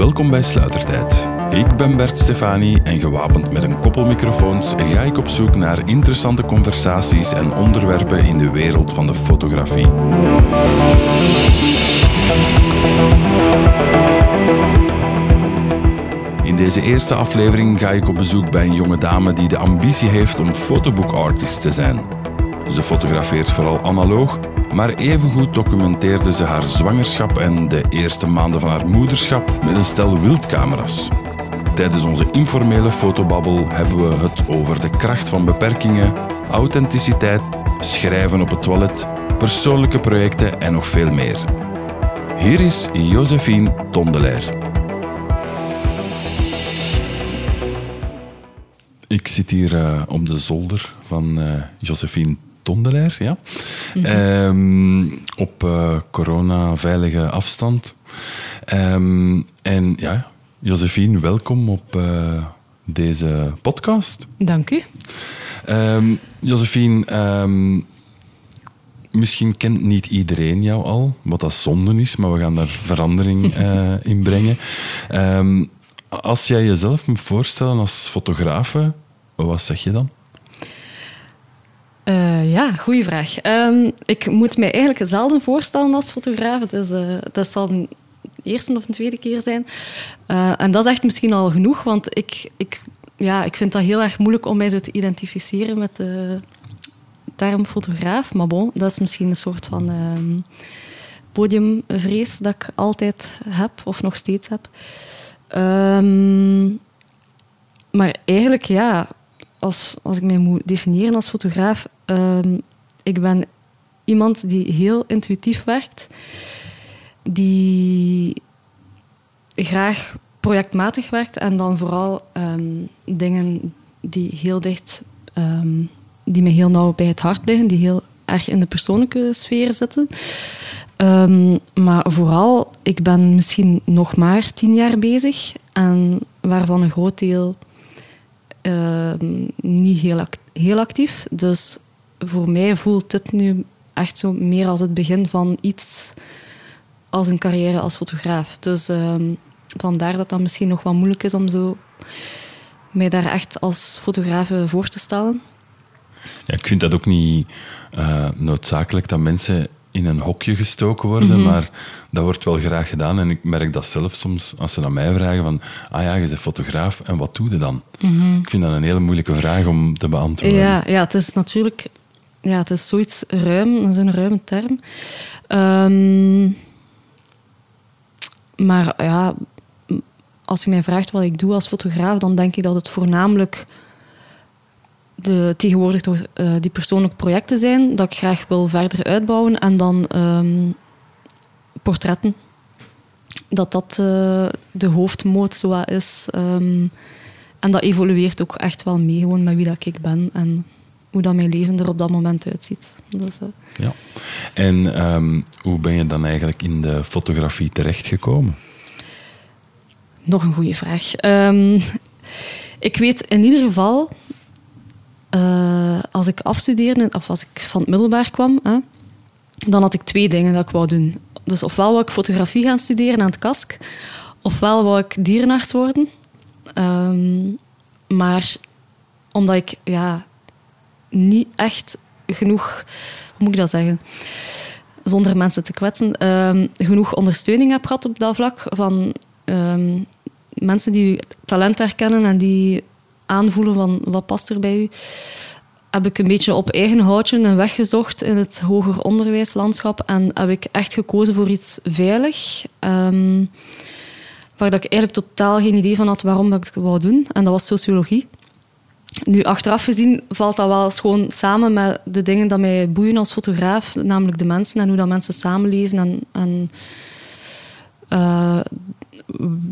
Welkom bij Sluitertijd. Ik ben Bert Stefani en gewapend met een koppel microfoons ga ik op zoek naar interessante conversaties en onderwerpen in de wereld van de fotografie. In deze eerste aflevering ga ik op bezoek bij een jonge dame die de ambitie heeft om fotoboekartist te zijn. Ze fotografeert vooral analoog, maar evengoed documenteerde ze haar zwangerschap en de eerste maanden van haar moederschap met een stel wildcamera's. Tijdens onze informele fotobabbel hebben we het over de kracht van beperkingen, authenticiteit, schrijven op het toilet, persoonlijke projecten en nog veel meer. Hier is Josephine Tondelaer. Ik zit hier uh, op de zolder van uh, Josephine Ja. Mm -hmm. um, op uh, corona-veilige afstand. Um, en ja, Josephine, welkom op uh, deze podcast. Dank u. Um, Josephine, misschien kent niet iedereen jou al, wat dat zonde is, maar we gaan daar verandering uh, in brengen. Als jij jezelf moet voorstellen als fotografe, wat zeg je dan? Uh, ja, goede vraag. ik moet mij eigenlijk zelden voorstellen als fotograaf, dus uh, dat zal de eerste of de tweede keer zijn. Uh, en dat is echt misschien al genoeg, want ik, ik, ja, ik vind dat heel erg moeilijk om mij zo te identificeren met de term fotograaf. Maar bon, dat is misschien een soort van uh, podiumvrees dat ik altijd heb, of nog steeds heb. Um, maar eigenlijk, ja, als, als ik mij moet definiëren als fotograaf, um, ik ben iemand die heel intuïtief werkt, die graag projectmatig werkt en dan vooral um, dingen die heel dicht, um, die me heel nauw bij het hart liggen, die heel erg in de persoonlijke sfeer zitten. Maar vooral, ik ben misschien nog maar tien jaar bezig en waarvan een groot deel niet heel, heel actief. Dus voor mij voelt dit nu echt zo meer als het begin van iets als een carrière als fotograaf. Dus um, vandaar dat dat misschien nog wat moeilijk is om zo mij daar echt als fotograaf voor te stellen. Ja, ik vind dat ook niet uh, noodzakelijk dat mensen in een hokje gestoken worden, mm -hmm. maar dat wordt wel graag gedaan. En ik merk dat zelf soms, als ze naar mij vragen van ah ja, je bent fotograaf, en wat doe je dan? Mm -hmm. Ik vind dat een hele moeilijke vraag om te beantwoorden. Ja, ja het is natuurlijk ja, het is zoiets ruim, dat is een ruime term. Um, maar ja, als je mij vraagt wat ik doe als fotograaf, dan denk ik dat het voornamelijk de, tegenwoordig toch, uh, die persoonlijke projecten zijn, dat ik graag wil verder uitbouwen. En dan um, portretten. Dat dat uh, de hoofdmoot zo is. Um, en dat evolueert ook echt wel mee, gewoon met wie dat ik ben en hoe dat mijn leven er op dat moment uitziet. Dus, uh, ja. En um, hoe ben je dan eigenlijk in de fotografie terechtgekomen? Nog een goede vraag. Um, ik weet in ieder geval, uh, als ik afstudeerde, of als ik van het middelbaar kwam, hè, dan had ik twee dingen dat ik wou doen. Dus ofwel wou ik fotografie gaan studeren aan het KASK, ofwel wou ik dierenarts worden. Um, maar omdat ik ja, niet echt genoeg, hoe moet ik dat zeggen, zonder mensen te kwetsen, um, genoeg ondersteuning heb gehad op dat vlak van um, mensen die talent herkennen en die aanvoelen van wat past er bij u, heb ik een beetje op eigen houtje een weg gezocht in het hoger onderwijslandschap en heb ik echt gekozen voor iets veilig. Um, waar ik eigenlijk totaal geen idee van had waarom dat ik het wou doen. En dat was sociologie. Nu, achteraf gezien valt dat wel gewoon samen met de dingen die mij boeien als fotograaf, namelijk de mensen en hoe dat mensen samenleven en, en uh,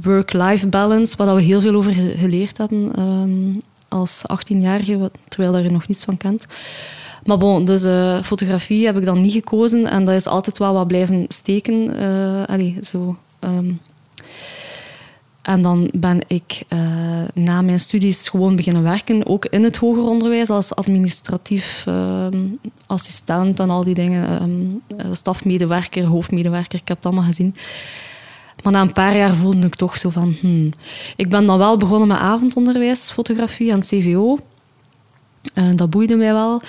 work-life balance, waar we heel veel over geleerd hebben um, als 18-jarige, terwijl je nog niets van kent. Maar bon, dus uh, fotografie heb ik dan niet gekozen en dat is altijd wel wat blijven steken. Uh, allee, zo... Um, en dan ben ik uh, na mijn studies gewoon beginnen werken, ook in het hoger onderwijs, als administratief uh, assistent en al die dingen. Um, stafmedewerker, hoofdmedewerker, ik heb het allemaal gezien. Maar na een paar jaar voelde ik toch zo van... Hmm. Ik ben dan wel begonnen met avondonderwijs, fotografie het CVO. Dat boeide mij wel.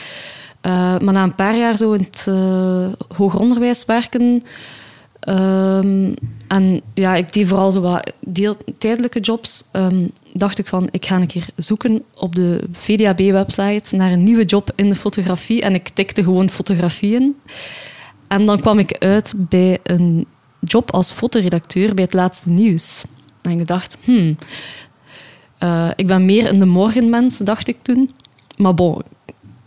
Maar na een paar jaar zo in het hoger onderwijs werken... Um, en ja, ik deed vooral zo wat deel, tijdelijke jobs. Um, dacht ik van, ik ga een keer zoeken op de VDAB-website naar een nieuwe job in de fotografie. En ik tikte gewoon fotografieën. En dan kwam ik uit bij een job als fotoredacteur bij het laatste nieuws. En ik dacht, hmm, uh, ik ben meer een de morgenmens, dacht ik toen. Maar bon,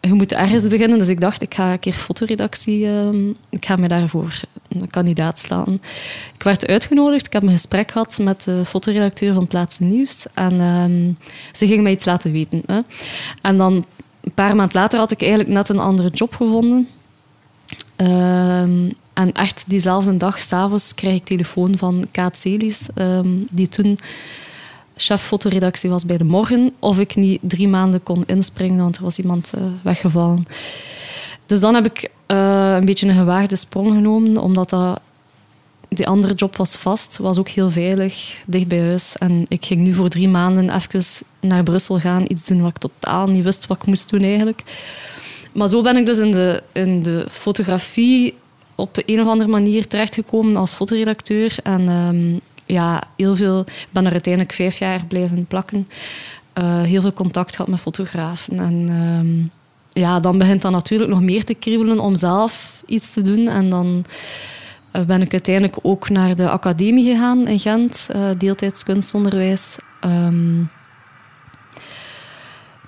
je moet ergens beginnen. Dus ik dacht, ik ga een keer fotoredactie... Uh, ik ga me daarvoor een kandidaat staan. Ik werd uitgenodigd. Ik heb een gesprek gehad met de fotoredacteur van het nieuws. En um, ze ging mij iets laten weten. Hè. En dan, een paar maanden later, had ik eigenlijk net een andere job gevonden. Um, en echt diezelfde dag, s'avonds, krijg ik telefoon van Kaat Celis, die toen chef fotoredactie was bij De Morgen, of ik niet drie maanden kon inspringen, want er was iemand uh, weggevallen. Dus dan heb ik uh, een beetje een gewaagde sprong genomen, omdat dat, die andere job was vast, was ook heel veilig, dicht bij huis. En ik ging nu voor drie maanden even naar Brussel gaan, iets doen wat ik totaal niet wist wat ik moest doen eigenlijk. Maar zo ben ik dus in de, in de fotografie op een of andere manier terechtgekomen als fotoredacteur. En um, ja, heel veel, ik ben er uiteindelijk vijf jaar blijven plakken. Uh, heel veel contact gehad met fotografen. En um, ja, dan begint dat natuurlijk nog meer te kriebelen om zelf iets te doen. En dan uh, ben ik uiteindelijk ook naar de academie gegaan in Gent, uh, deeltijds kunstonderwijs. Um,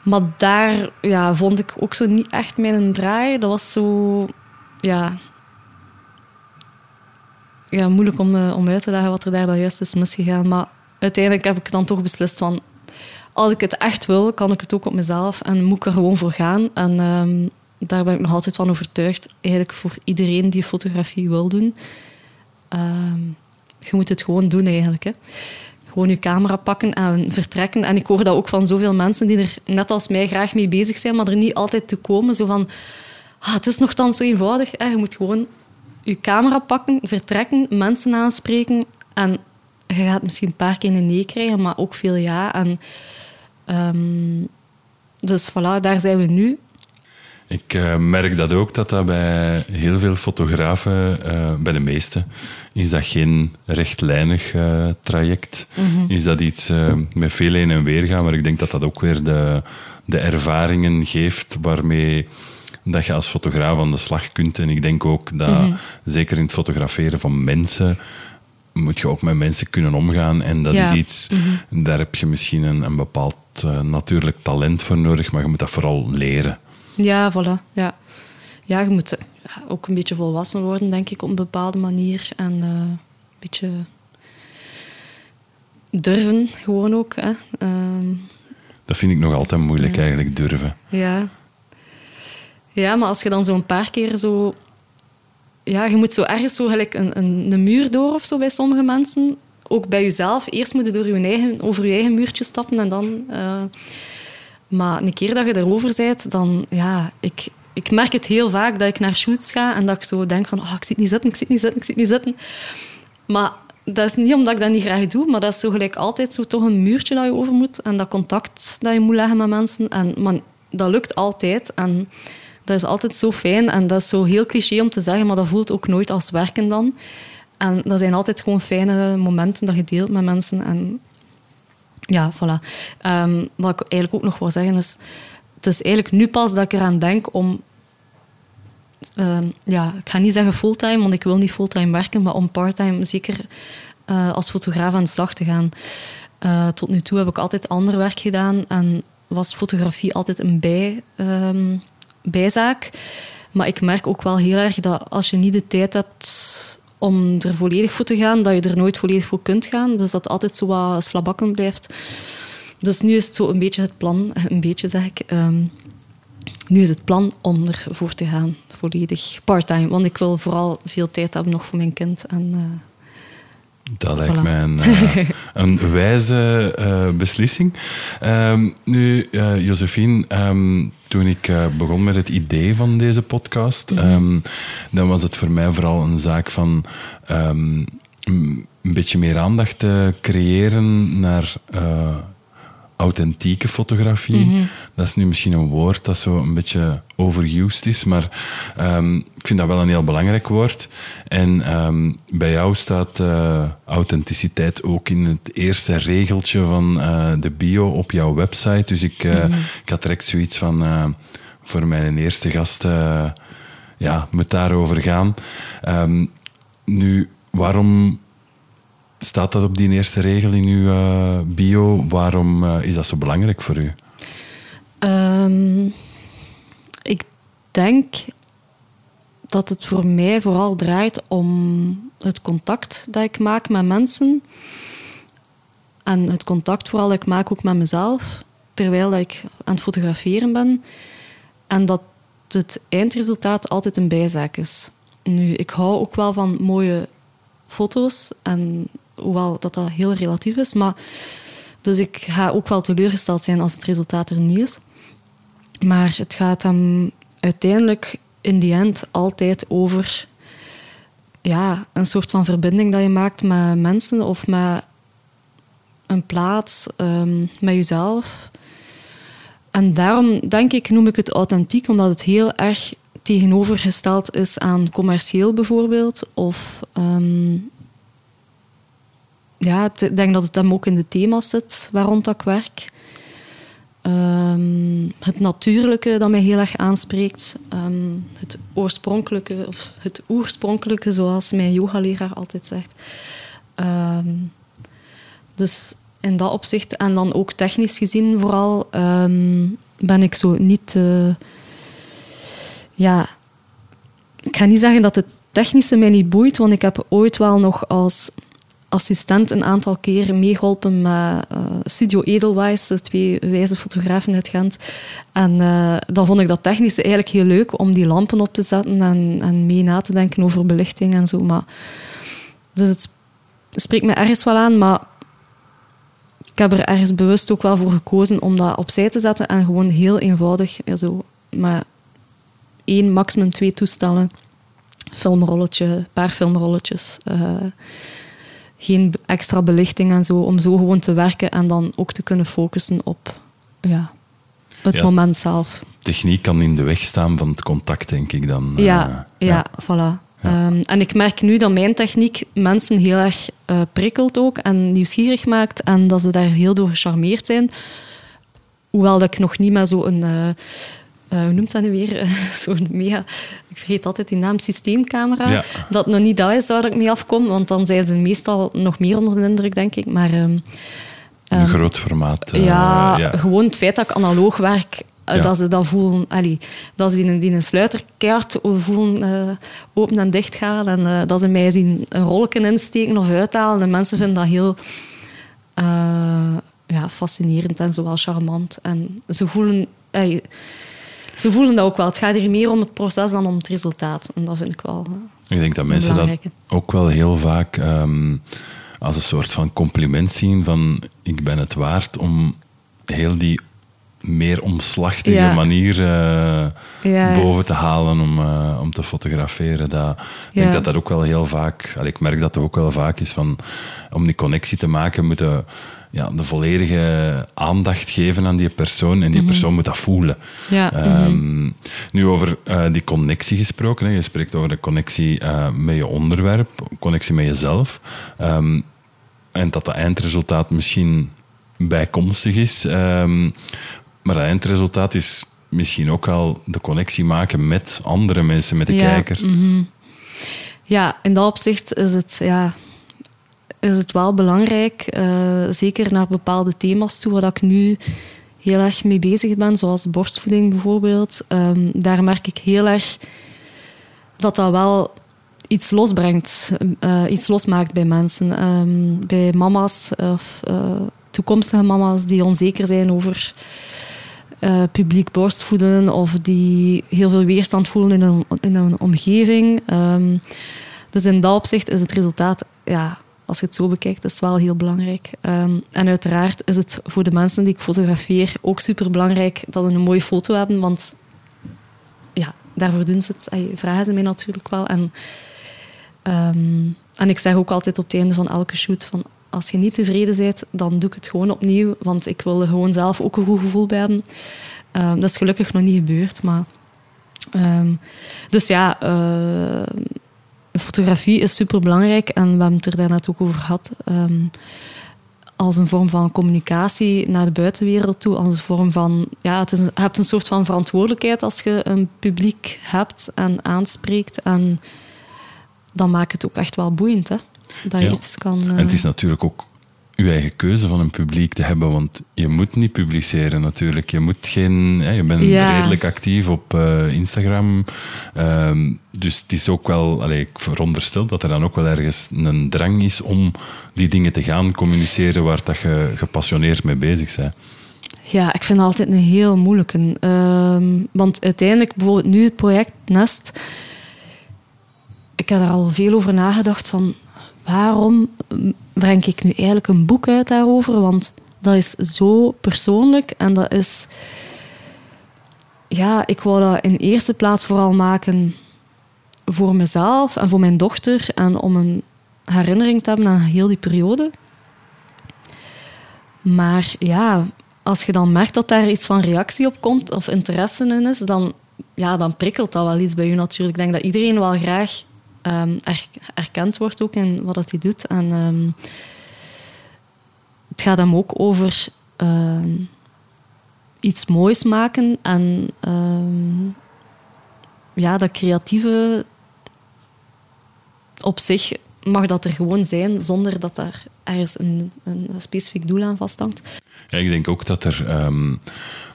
maar daar ja, vond ik ook zo niet echt mijn draai. Dat was zo... Ja, ja, moeilijk om, uh, om uit te leggen wat er daar dan juist is misgegaan. Maar uiteindelijk heb ik dan toch beslist van... Als ik het echt wil, kan ik het ook op mezelf. En moet ik er gewoon voor gaan. En um, daar ben ik nog altijd van overtuigd. Eigenlijk voor iedereen die fotografie wil doen. Um, je moet het gewoon doen eigenlijk. Hè. Gewoon je camera pakken en vertrekken. En ik hoor dat ook van zoveel mensen die er net als mij graag mee bezig zijn, maar er niet altijd te komen. Zo van, ah, het is nogthans zo eenvoudig. Je moet gewoon je camera pakken, vertrekken, mensen aanspreken. En je gaat misschien een paar keer een nee krijgen, maar ook veel ja. En, um, dus voilà, daar zijn we nu. Ik uh, merk dat ook, dat dat bij heel veel fotografen, uh, bij de meeste, is dat geen rechtlijnig uh, traject. Mm -hmm. Is dat iets met veel heen en weer gaan, maar ik denk dat dat ook weer de, de ervaringen geeft waarmee dat je als fotograaf aan de slag kunt. En ik denk ook dat, mm -hmm. zeker in het fotograferen van mensen, moet je ook met mensen kunnen omgaan. En dat ja. is iets, mm -hmm. daar heb je misschien een, een bepaald uh, natuurlijk talent voor nodig, maar je moet dat vooral leren. Ja, voilà. Ja, ja je moet ook een beetje volwassen worden, denk ik, op een bepaalde manier. En uh, een beetje durven, gewoon ook. Hè. Uh, dat vind ik nog altijd moeilijk, eigenlijk, durven. Ja. Ja, maar als je dan zo een paar keer zo... Ja, je moet zo ergens zo gelijk een, een, muur door of zo bij sommige mensen. Ook bij jezelf. Eerst moet je door je eigen, over je eigen muurtje stappen en dan... Uh, maar een keer dat je erover bent, dan... Ja, ik, ik merk het heel vaak dat ik naar shoots ga en dat ik zo denk van... Oh, ik zit niet zitten, ik zit niet zitten, ik zit niet zitten. Maar dat is niet omdat ik dat niet graag doe, maar dat is zo gelijk altijd zo toch een muurtje dat je over moet. En dat contact dat je moet leggen met mensen. En, maar dat lukt altijd. En dat is altijd zo fijn en dat is zo heel cliché om te zeggen, maar dat voelt ook nooit als werken dan. En dat zijn altijd gewoon fijne momenten dat je deelt met mensen. En ja, voilà. Um, wat ik eigenlijk ook nog wil zeggen is, het is eigenlijk nu pas dat ik eraan denk om um, ja, ik ga niet zeggen fulltime, want ik wil niet fulltime werken, maar om parttime zeker uh, als fotograaf aan de slag te gaan. Uh, tot nu toe heb ik altijd ander werk gedaan en was fotografie altijd een bij, um, bijzaak. Maar ik merk ook wel heel erg dat als je niet de tijd hebt om er volledig voor te gaan, dat je er nooit volledig voor kunt gaan. Dus dat altijd zo wat slabakken blijft. Dus nu is het zo een beetje het plan, een beetje zeg ik. Um, nu is het plan om ervoor te gaan, volledig part-time. Want ik wil vooral veel tijd hebben nog voor mijn kind. En, uh, dat lijkt mij een, uh, een wijze uh, beslissing. Um, nu, Josephine, um, toen ik begon met het idee van deze podcast, mm -hmm. um, dan was het voor mij vooral een zaak van een beetje meer aandacht te creëren naar uh, authentieke fotografie. Mhm. Dat is nu misschien een woord dat zo een beetje overused is, maar um, ik vind dat wel een heel belangrijk woord. En um, bij jou staat uh, authenticiteit ook in het eerste regeltje van uh, de bio op jouw website. Dus ik, mm ik had direct zoiets van voor mijn eerste gast ja, moet daarover gaan. Um, nu, waarom staat dat op die eerste regel in uw uh, bio? Waarom uh, is dat zo belangrijk voor u? Um, ik denk dat het voor mij vooral draait om het contact dat ik maak met mensen. En het contact vooral dat ik maak ook met mezelf, terwijl ik aan het fotograferen ben. En dat het eindresultaat altijd een bijzaak is. Nu, ik hou ook wel van mooie foto's, en, hoewel dat, dat heel relatief is. Maar, dus ik ga ook wel teleurgesteld zijn als het resultaat er niet is. Maar het gaat dan uiteindelijk in die end altijd over ja, een soort van verbinding dat je maakt met mensen of met een plaats, um, met jezelf. En daarom denk ik, noem ik het authentiek, omdat het heel erg tegenovergesteld is aan commercieel bijvoorbeeld. Of um, ja, ik denk dat het hem ook in de thema's zit waar rond dat ik werk. Um, het natuurlijke dat mij heel erg aanspreekt. Um, het oorspronkelijke, of het oorspronkelijke, zoals mijn yogaleraar altijd zegt. Um, dus in dat opzicht, en dan ook technisch gezien vooral, ben ik zo niet... Uh, ja, ik ga niet zeggen dat het technische mij niet boeit, want ik heb ooit wel nog als assistent een aantal keer meegeholpen met uh, Studio Edelweiss, de twee wijze fotografen uit Gent. En uh, dan vond ik dat technisch eigenlijk heel leuk om die lampen op te zetten en, en mee na te denken over belichting en zo. Maar, dus het spreekt me ergens wel aan, maar ik heb er ergens bewust ook wel voor gekozen om dat opzij te zetten en gewoon heel eenvoudig, zo, maar één, maximum twee toestellen, filmrolletje, paar filmrolletjes. Uh, geen extra belichting en zo, om zo gewoon te werken en dan ook te kunnen focussen op ja, het moment zelf. Techniek kan in de weg staan van het contact, denk ik dan. Ja, uh, ja, voilà. Um, en ik merk nu dat mijn techniek mensen heel erg uh, prikkelt ook en nieuwsgierig maakt en dat ze daar heel door gecharmeerd zijn. Hoewel dat ik nog niet met zo'n... Uh, uh, hoe noemt dat nu weer? Zo'n mega, ik vergeet altijd die naam, systeemcamera. Dat nog niet dat is waar ik mee afkom, want dan zijn ze meestal nog meer onder de indruk, denk ik. Maar, um, een groot formaat. Uh, ja, ja, gewoon het feit dat ik analoog werk, uh, dat ze dat voelen. Allee, dat ze die, die een sluiterkaart voelen open en dicht gaan. En dat ze mij zien een rolletje insteken of uithalen. En mensen vinden dat heel ja, fascinerend en zowel charmant. En ze voelen ze voelen dat ook wel. Het gaat hier meer om het proces dan om het resultaat. En dat vind ik wel. Ik denk dat mensen dat ook wel heel vaak um, als een soort van compliment zien: van ik ben het waard om heel die meer omslachtige ja. manier uh, ja. boven te halen om, uh, om te fotograferen. Dat, ik denk dat dat ook wel heel vaak, ik merk dat het ook wel vaak is van om die connectie te maken, moeten ja, de volledige aandacht geven aan die persoon en die mhm. persoon moet dat voelen. Ja, um, Nu over uh, die connectie gesproken, hè. je spreekt over de connectie uh, met je onderwerp, connectie met jezelf. Um, en dat dat eindresultaat misschien bijkomstig is. Um, maar het eindresultaat is misschien ook wel de connectie maken met andere mensen, met de ja, kijker. Mm Ja, in dat opzicht is het ja, is het wel belangrijk, uh, zeker naar bepaalde thema's toe, waar ik nu heel erg mee bezig ben, zoals borstvoeding bijvoorbeeld. Um, daar merk ik heel erg dat dat wel iets losbrengt, uh, iets losmaakt bij mensen. Um, bij mama's of uh, toekomstige mama's die onzeker zijn over publiek borstvoeden of die heel veel weerstand voelen in een omgeving. Um, dus in dat opzicht is het resultaat ja, als je het zo bekijkt, is wel heel belangrijk. Um, en uiteraard is het voor de mensen die ik fotografeer ook super belangrijk dat ze een mooie foto hebben, want ja, daarvoor doen ze het. vragen ze mij natuurlijk wel. En um, en ik zeg ook altijd op het einde van elke shoot van als je niet tevreden bent, dan doe ik het gewoon opnieuw, want ik wil er gewoon zelf ook een goed gevoel bij hebben. Ehm, dat is gelukkig nog niet gebeurd, maar... ehm, dus ja, eh, fotografie is super belangrijk en we hebben het er daarnet ook over gehad. ehm, als een vorm van communicatie naar de buitenwereld toe, als een vorm van... Ja, het is, je hebt een soort van verantwoordelijkheid als je een publiek hebt en aanspreekt. En dan maakt het ook echt wel boeiend, hè. Dat je Ja. iets kan... En eh, het is natuurlijk ook je eigen keuze van een publiek te hebben, want je moet niet publiceren natuurlijk. Je moet geen... hè, je bent Ja. redelijk actief op eh, Instagram. Ehm, dus het is ook wel... Allee, ik veronderstel dat er dan ook wel ergens een drang is om die dingen te gaan communiceren waar dat je gepassioneerd mee bezig bent. Ja, ik vind het altijd een heel moeilijke. Ehm, want uiteindelijk, bijvoorbeeld nu het project Nest, ik heb er al veel over nagedacht van waarom mm, breng ik nu eigenlijk een boek uit daarover? Want dat is zo persoonlijk en dat is... Ja, ik wou dat in eerste plaats vooral maken voor mezelf en voor mijn dochter en om een herinnering te hebben aan heel die periode. Maar ja, als je dan merkt dat daar iets van reactie op komt of interesse in is, dan, ja, dan prikkelt dat wel iets bij je natuurlijk. Ik denk dat iedereen wel graag er- erkend wordt ook in wat dat hij doet. En ehm, het gaat hem ook over ehm, iets moois maken en ja, dat creatieve op zich mag dat er gewoon zijn zonder dat daar ergens een, een specifiek doel aan vasthangt. Ja, ik denk ook dat er...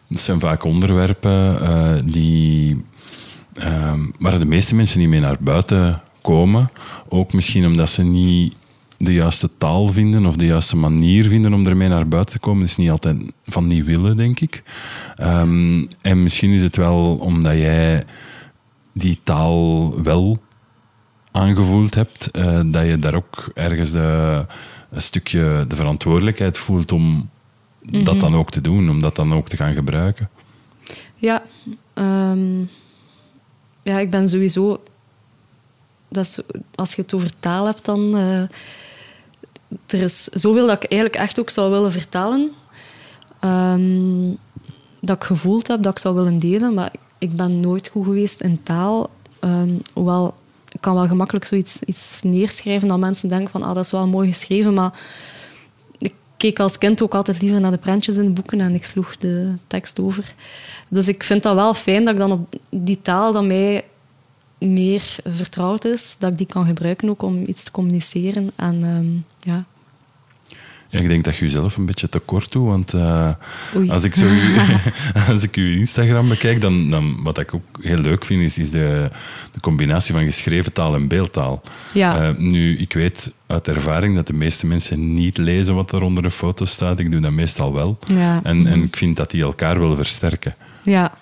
zijn vaak onderwerpen eh, die, waar de meeste mensen niet mee naar buiten komen. Ook misschien omdat ze niet de juiste taal vinden of de juiste manier vinden om ermee naar buiten te komen. Is niet altijd van niet willen, denk ik. Ehm, en misschien is het wel omdat jij die taal wel aangevoeld hebt, eh, dat je daar ook ergens de, een stukje de verantwoordelijkheid voelt om dat dan ook te doen, om dat dan ook te gaan gebruiken. Ja, ehm, ja, ik ben sowieso. Dat als je het over taal hebt, dan. eh, er is zoveel dat ik eigenlijk echt ook zou willen vertellen. ehm, dat ik gevoeld heb, dat ik zou willen delen. Maar ik ben nooit goed geweest in taal. Ehm, hoewel, ik kan wel gemakkelijk zoiets iets neerschrijven dat mensen denken van ah, dat is wel mooi geschreven, maar ik keek als kind ook altijd liever naar de prentjes in de boeken en ik sloeg de tekst over. Dus ik vind dat wel fijn dat ik dan op die taal dat mij meer vertrouwd is, dat ik die kan gebruiken ook om iets te communiceren. En ehm, ja, Ja, ik denk dat je jezelf een beetje tekort doet, want eh, als ik, zo, als ik je Instagram bekijk, dan, dan wat ik ook heel leuk vind, is, is de, de combinatie van geschreven taal en beeldtaal. Ja. Eh, nu, ik weet uit ervaring dat de meeste mensen niet lezen wat er onder een foto staat. Ik doe dat meestal wel. Ja. En, en ik vind dat die elkaar willen versterken. Ja.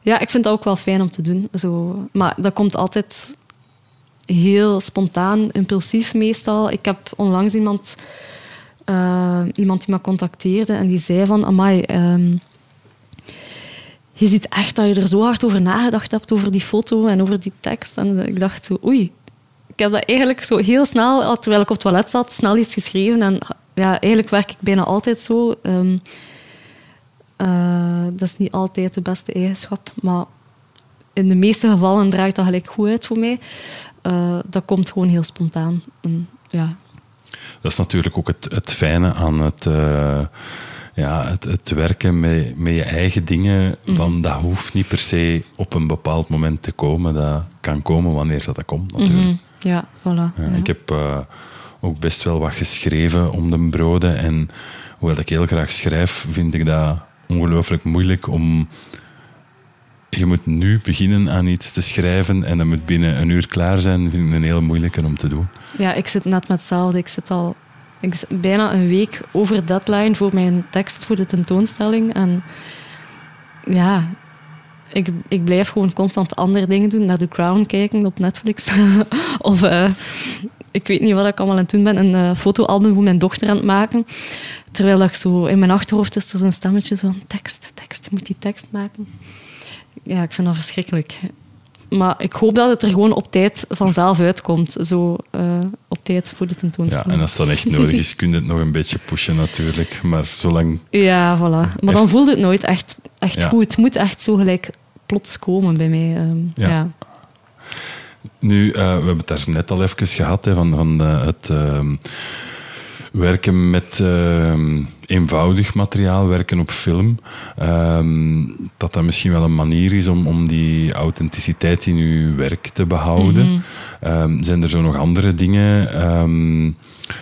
Ja, ik vind dat ook wel fijn om te doen. Zo. Maar dat komt altijd heel spontaan, impulsief meestal. Ik heb onlangs iemand, eh, iemand die me contacteerde en die zei van... Amai, ehm, je ziet echt dat je er zo hard over nagedacht hebt, over die foto en over die tekst. En ik dacht zo, oei. Ik heb dat eigenlijk zo heel snel, terwijl ik op het toilet zat, snel iets geschreven. En ja, eigenlijk werk ik bijna altijd zo. Ehm, eh, dat is niet altijd de beste eigenschap, maar in de meeste gevallen draait dat gelijk goed uit voor mij. Eh, dat komt gewoon heel spontaan. En, ja. Dat is natuurlijk ook het, het fijne aan het, eh, ja, het, het werken met, met je eigen dingen. Van, dat hoeft niet per se op een bepaald moment te komen. Dat kan komen wanneer dat, dat komt, natuurlijk. Mhm. ja, voilà. Ja, ja. Ik heb ook best wel wat geschreven om de broden. En hoewel ik heel graag schrijf, vind ik dat ongelooflijk moeilijk om... Je moet nu beginnen aan iets te schrijven en dat moet binnen een uur klaar zijn. vind ik een heel moeilijke om te doen. Ja, ik zit net met hetzelfde. Ik zit al bijna een week over deadline voor mijn tekst voor de tentoonstelling. En ja, ik, ik blijf gewoon constant andere dingen doen. Naar The Crown kijken op Netflix. of eh, ik weet niet wat ik allemaal aan het doen ben. Een eh, fotoalbum voor mijn dochter aan het maken. Terwijl ik zo in mijn achterhoofd is er zo'n stemmetje zo van tekst, tekst, je moet die tekst maken. Ja, ik vind dat verschrikkelijk. Maar ik hoop dat het er gewoon op tijd vanzelf uitkomt. Zo uh, op tijd voor de tentoonstelling. Ja, en als dat echt nodig is, kun je het nog een beetje pushen natuurlijk. Maar zolang... Ja, voilà. Maar dan voelt het nooit echt, echt goed. Het moet echt zo gelijk plots komen bij mij. Um, ja. ja. Nu, uh, we hebben het daar net al even gehad, hè, van, van uh, het... Werken met uh, eenvoudig materiaal, werken op film. Um, dat dat misschien wel een manier is om, om die authenticiteit in uw werk te behouden. Mm -hmm. zijn er zo nog andere dingen? Um,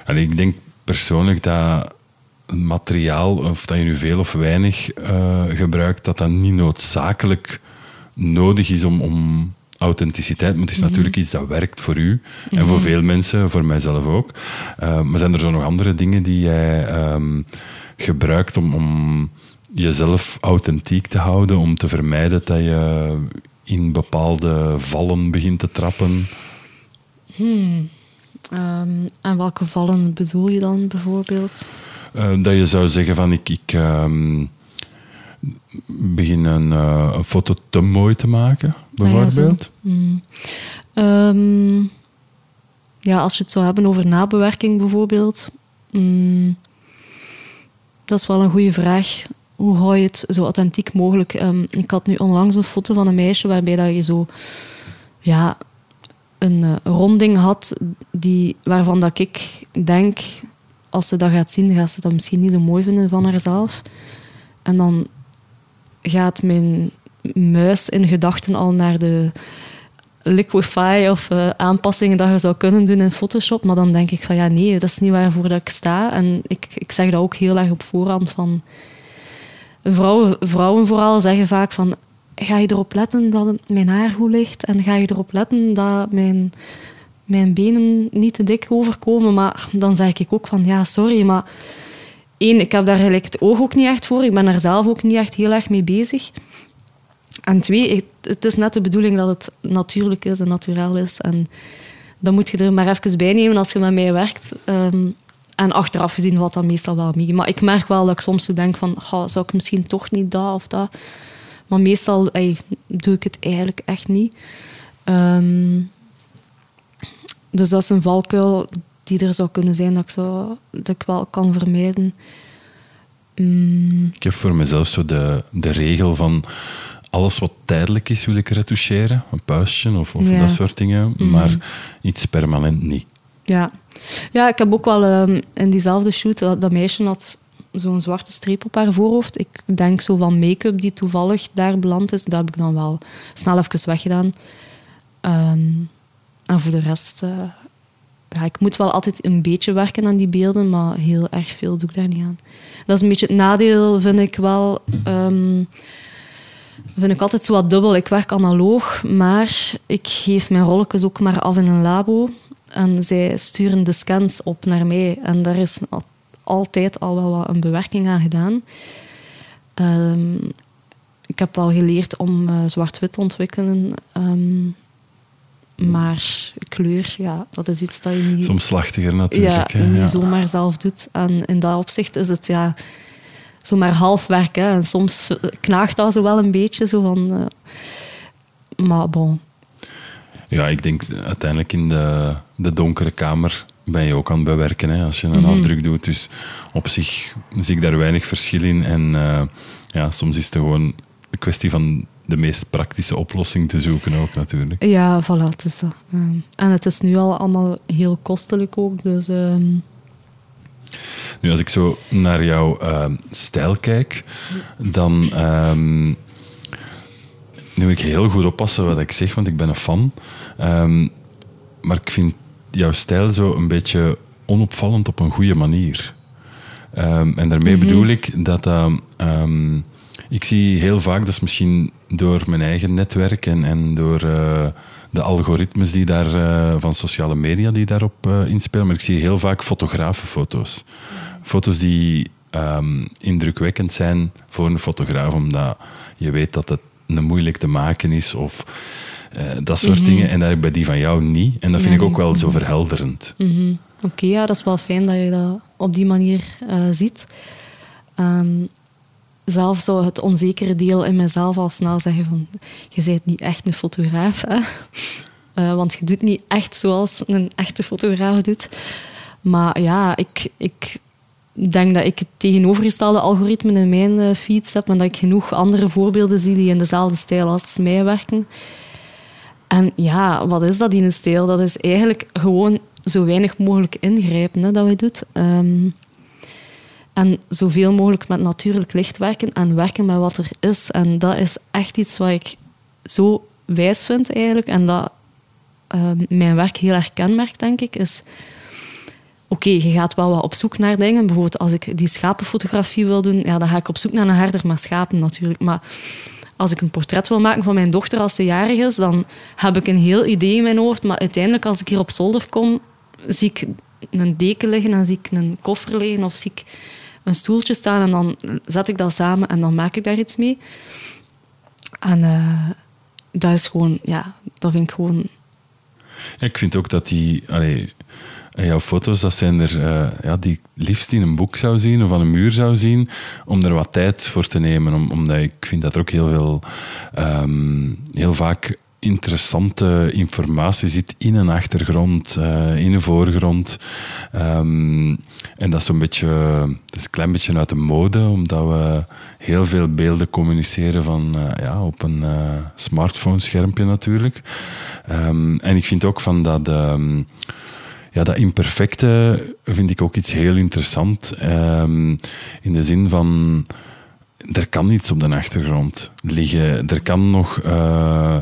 ik denk persoonlijk dat materiaal, of dat je nu veel of weinig uh, gebruikt, dat dat niet noodzakelijk nodig is om, om authenticiteit, maar het is mhm. natuurlijk iets dat werkt voor u en voor mhm. veel mensen, voor mijzelf ook. Uh, maar zijn er zo nog andere dingen die jij um, gebruikt om, om jezelf authentiek te houden, om te vermijden dat je in bepaalde vallen begint te trappen? Hmm. Um, en welke vallen bedoel je dan bijvoorbeeld? Uh, dat je zou zeggen van ik, ik um, begin een, uh, een, foto te mooi te maken, bijvoorbeeld? Ah, ja, mm. um, ja, als je het zou hebben over nabewerking bijvoorbeeld. Mm, dat is wel een goede vraag. Hoe hou je het zo authentiek mogelijk? Um, ik had nu onlangs een foto van een meisje waarbij dat je zo ja, een uh, ronding had die, waarvan dat ik denk, als ze dat gaat zien, gaat ze dat misschien niet zo mooi vinden van haarzelf. En dan gaat mijn muis in gedachten al naar de liquify of uh, aanpassingen dat je zou kunnen doen in Photoshop. Maar dan denk ik van ja, nee, dat is niet waarvoor dat ik sta. En ik, ik zeg dat ook heel erg op voorhand van... Vrouwen, vrouwen vooral zeggen vaak van... Ga je erop letten dat mijn haar goed ligt? En ga je erop letten dat mijn, mijn benen niet te dik overkomen? Maar dan zeg ik ook van ja, sorry, maar één, ik heb daar eigenlijk het oog ook niet echt voor. Ik ben er zelf ook niet echt heel erg mee bezig. En twee, het is net de bedoeling dat het natuurlijk is en natuurlijk is. En dan moet je er maar even bij nemen als je met mij werkt. Um, en achteraf gezien valt dat meestal wel mee. Maar ik merk wel dat ik soms zo denk van... zou ik misschien toch niet dat of dat? Maar meestal doe ik het eigenlijk echt niet. Um, dus dat is een valkuil die er zou kunnen zijn dat ik, zo, dat ik wel kan vermijden. Mm. Ik heb voor mezelf zo de, de regel van alles wat tijdelijk is, wil ik retoucheren. Een puistje of, of dat soort dingen. Mm. Maar iets permanent niet. Ja, ja ik heb ook wel um, in diezelfde shoot, dat, dat meisje had zo'n zwarte streep op haar voorhoofd. Ik denk zo van make-up die toevallig daar beland is. Dat heb ik dan wel snel even weggedaan. Um, en voor de rest uh, ja, ik moet wel altijd een beetje werken aan die beelden, maar heel erg veel doe ik daar niet aan. Dat is een beetje het nadeel, vind ik wel. Um, vind ik altijd zo wat dubbel. Ik werk analoog, maar ik geef mijn rolletjes ook maar af in een labo. En zij sturen de scans op naar mij. En daar is altijd al wel wat een bewerking aan gedaan. Um, ik heb al geleerd om uh, zwart-wit te ontwikkelen. Um, maar kleur, ja, dat is iets dat je niet... Natuurlijk. Ja, niet zomaar zelf doet. En in dat opzicht is het ja, zomaar half werk. Hè. En soms knaagt dat zo wel een beetje. Zo van, uh, maar bon. Ja, ik denk uiteindelijk in de, de donkere kamer ben je ook aan het bewerken hè, als je een mhm. afdruk doet. Dus op zich zie ik daar weinig verschil in. En uh, ja, soms is het gewoon een kwestie van de meest praktische oplossing te zoeken ook natuurlijk. Ja, voilà, het is dat. Ehm, en het is nu al allemaal heel kostelijk ook, dus... Ehm, nu, als ik zo naar jouw uh, stijl kijk, dan um, nu moet ik heel goed oppassen wat ik zeg, want ik ben een fan. maar ik vind jouw stijl zo een beetje onopvallend op een goede manier. en daarmee mhm. bedoel ik dat ik zie heel vaak, dat is misschien door mijn eigen netwerk en, en door uh, de algoritmes die daar, uh, van sociale media die daarop uh, inspelen, maar ik zie heel vaak fotografenfoto's. Foto's die um, indrukwekkend zijn voor een fotograaf, omdat je weet dat het een moeilijk te maken is of dat soort mm -hmm. dingen. En daar bij die van jou niet. En dat vind ik ook wel zo verhelderend. Mm -hmm. Oké, ja, dat is wel fijn dat je dat op die manier ziet. Um, zelf zou het onzekere deel in mezelf al snel zeggen van... Je bent niet echt een fotograaf, hè? Uh, want je doet niet echt zoals een echte fotograaf doet. Maar ja, ik, ik denk dat ik het tegenovergestelde algoritme in mijn uh, feeds heb, maar dat ik genoeg andere voorbeelden zie die in dezelfde stijl als mij werken. En ja, wat is dat in een stijl? Dat is eigenlijk gewoon zo weinig mogelijk ingrijpen hè, dat we doen. Um, en zoveel mogelijk met natuurlijk licht werken en werken met wat er is. En dat is echt iets wat ik zo wijs vind eigenlijk. En dat uh, mijn werk heel erg kenmerkt, denk ik, is... Oké, je gaat wel wat op zoek naar dingen. Bijvoorbeeld als ik die schapenfotografie wil doen, ja, dan ga ik op zoek naar een herder, maar schapen natuurlijk. Maar als ik een portret wil maken van mijn dochter als ze jarig is, dan heb ik een heel idee in mijn hoofd. Maar uiteindelijk, als ik hier op zolder kom, zie ik een deken liggen en zie ik een koffer liggen of zie ik een stoeltje staan en dan zet ik dat samen en dan maak ik daar iets mee. En uh, dat is gewoon, ja, dat vind ik gewoon... ik vind ook dat die... Allee, jouw foto's, dat zijn er uh, ja, die ik liefst in een boek zou zien of aan een muur zou zien, om er wat tijd voor te nemen. Om, omdat ik vind dat er ook heel veel, um, heel vaak interessante informatie zit in een achtergrond, uh, in een voorgrond. Um, en dat is zo'n beetje, is een klein beetje uit de mode, omdat we heel veel beelden communiceren van, uh, ja, op een uh, smartphone-schermpje natuurlijk. Um, en ik vind ook van dat... Um, ja, dat imperfecte vind ik ook iets heel interessant. in de zin van, er kan iets op de achtergrond liggen. Er kan nog... Uh,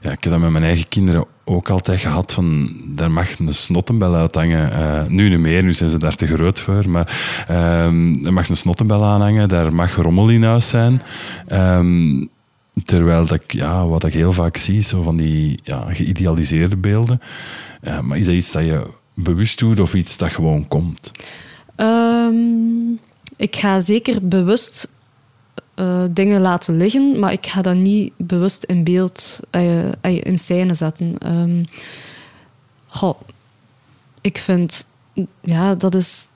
ja, ik heb dat met mijn eigen kinderen ook altijd gehad. Van, daar mag een snottenbel uithangen. Uh, nu niet meer, nu zijn ze daar te groot voor. Maar uh, er mag een snottenbel aanhangen. Daar mag rommel in huis zijn. Um, terwijl dat ja, wat ik heel vaak zie, zo van die ja, geïdealiseerde beelden. Uh, maar is dat iets dat je bewust doet of iets dat gewoon komt? Um, ik ga zeker bewust uh, dingen laten liggen, maar ik ga dat niet bewust in beeld, uh, in scène zetten. Um, ik vind, ja, dat is,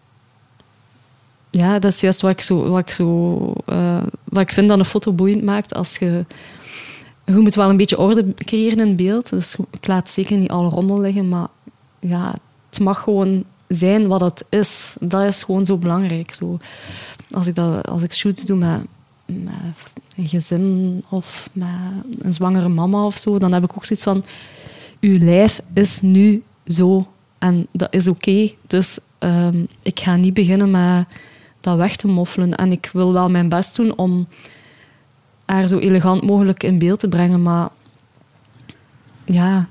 ja, dat is juist wat ik zo, wat ik zo, wat ik vind dat een foto boeiend maakt. Als je, je moet wel een beetje orde creëren in beeld, dus ik laat zeker niet alle rommel liggen, maar ja, het mag gewoon zijn wat het is. Dat is gewoon zo belangrijk. Zo, als ik, dat, als ik shoots doe met met een gezin of met een zwangere mama of zo, dan heb ik ook zoiets van: uw lijf is nu zo en dat is oké. Dus um, ik ga niet beginnen met dat weg te moffelen. En ik wil wel mijn best doen om haar zo elegant mogelijk in beeld te brengen, maar ja.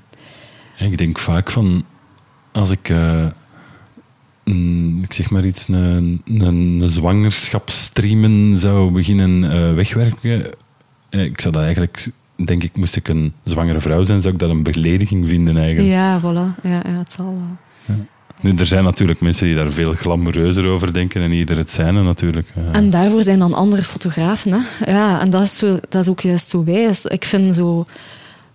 Ik denk vaak van als ik. Uh Mm, ik zeg maar iets, een, een, een zwangerschapsstreamen zou beginnen uh, wegwerken. Eh, ik zou dat eigenlijk, denk ik, moest ik een zwangere vrouw zijn, zou ik dat een belediging vinden eigenlijk. Ja, voilà. Ja, ja het zal wel. Ja. Nu, er zijn natuurlijk mensen die daar veel glamoureuzer over denken en ieder het zijn natuurlijk. En daarvoor zijn dan andere fotografen. Hè? Ja, en dat is, zo, dat is ook juist zo wijs. Ik vind zo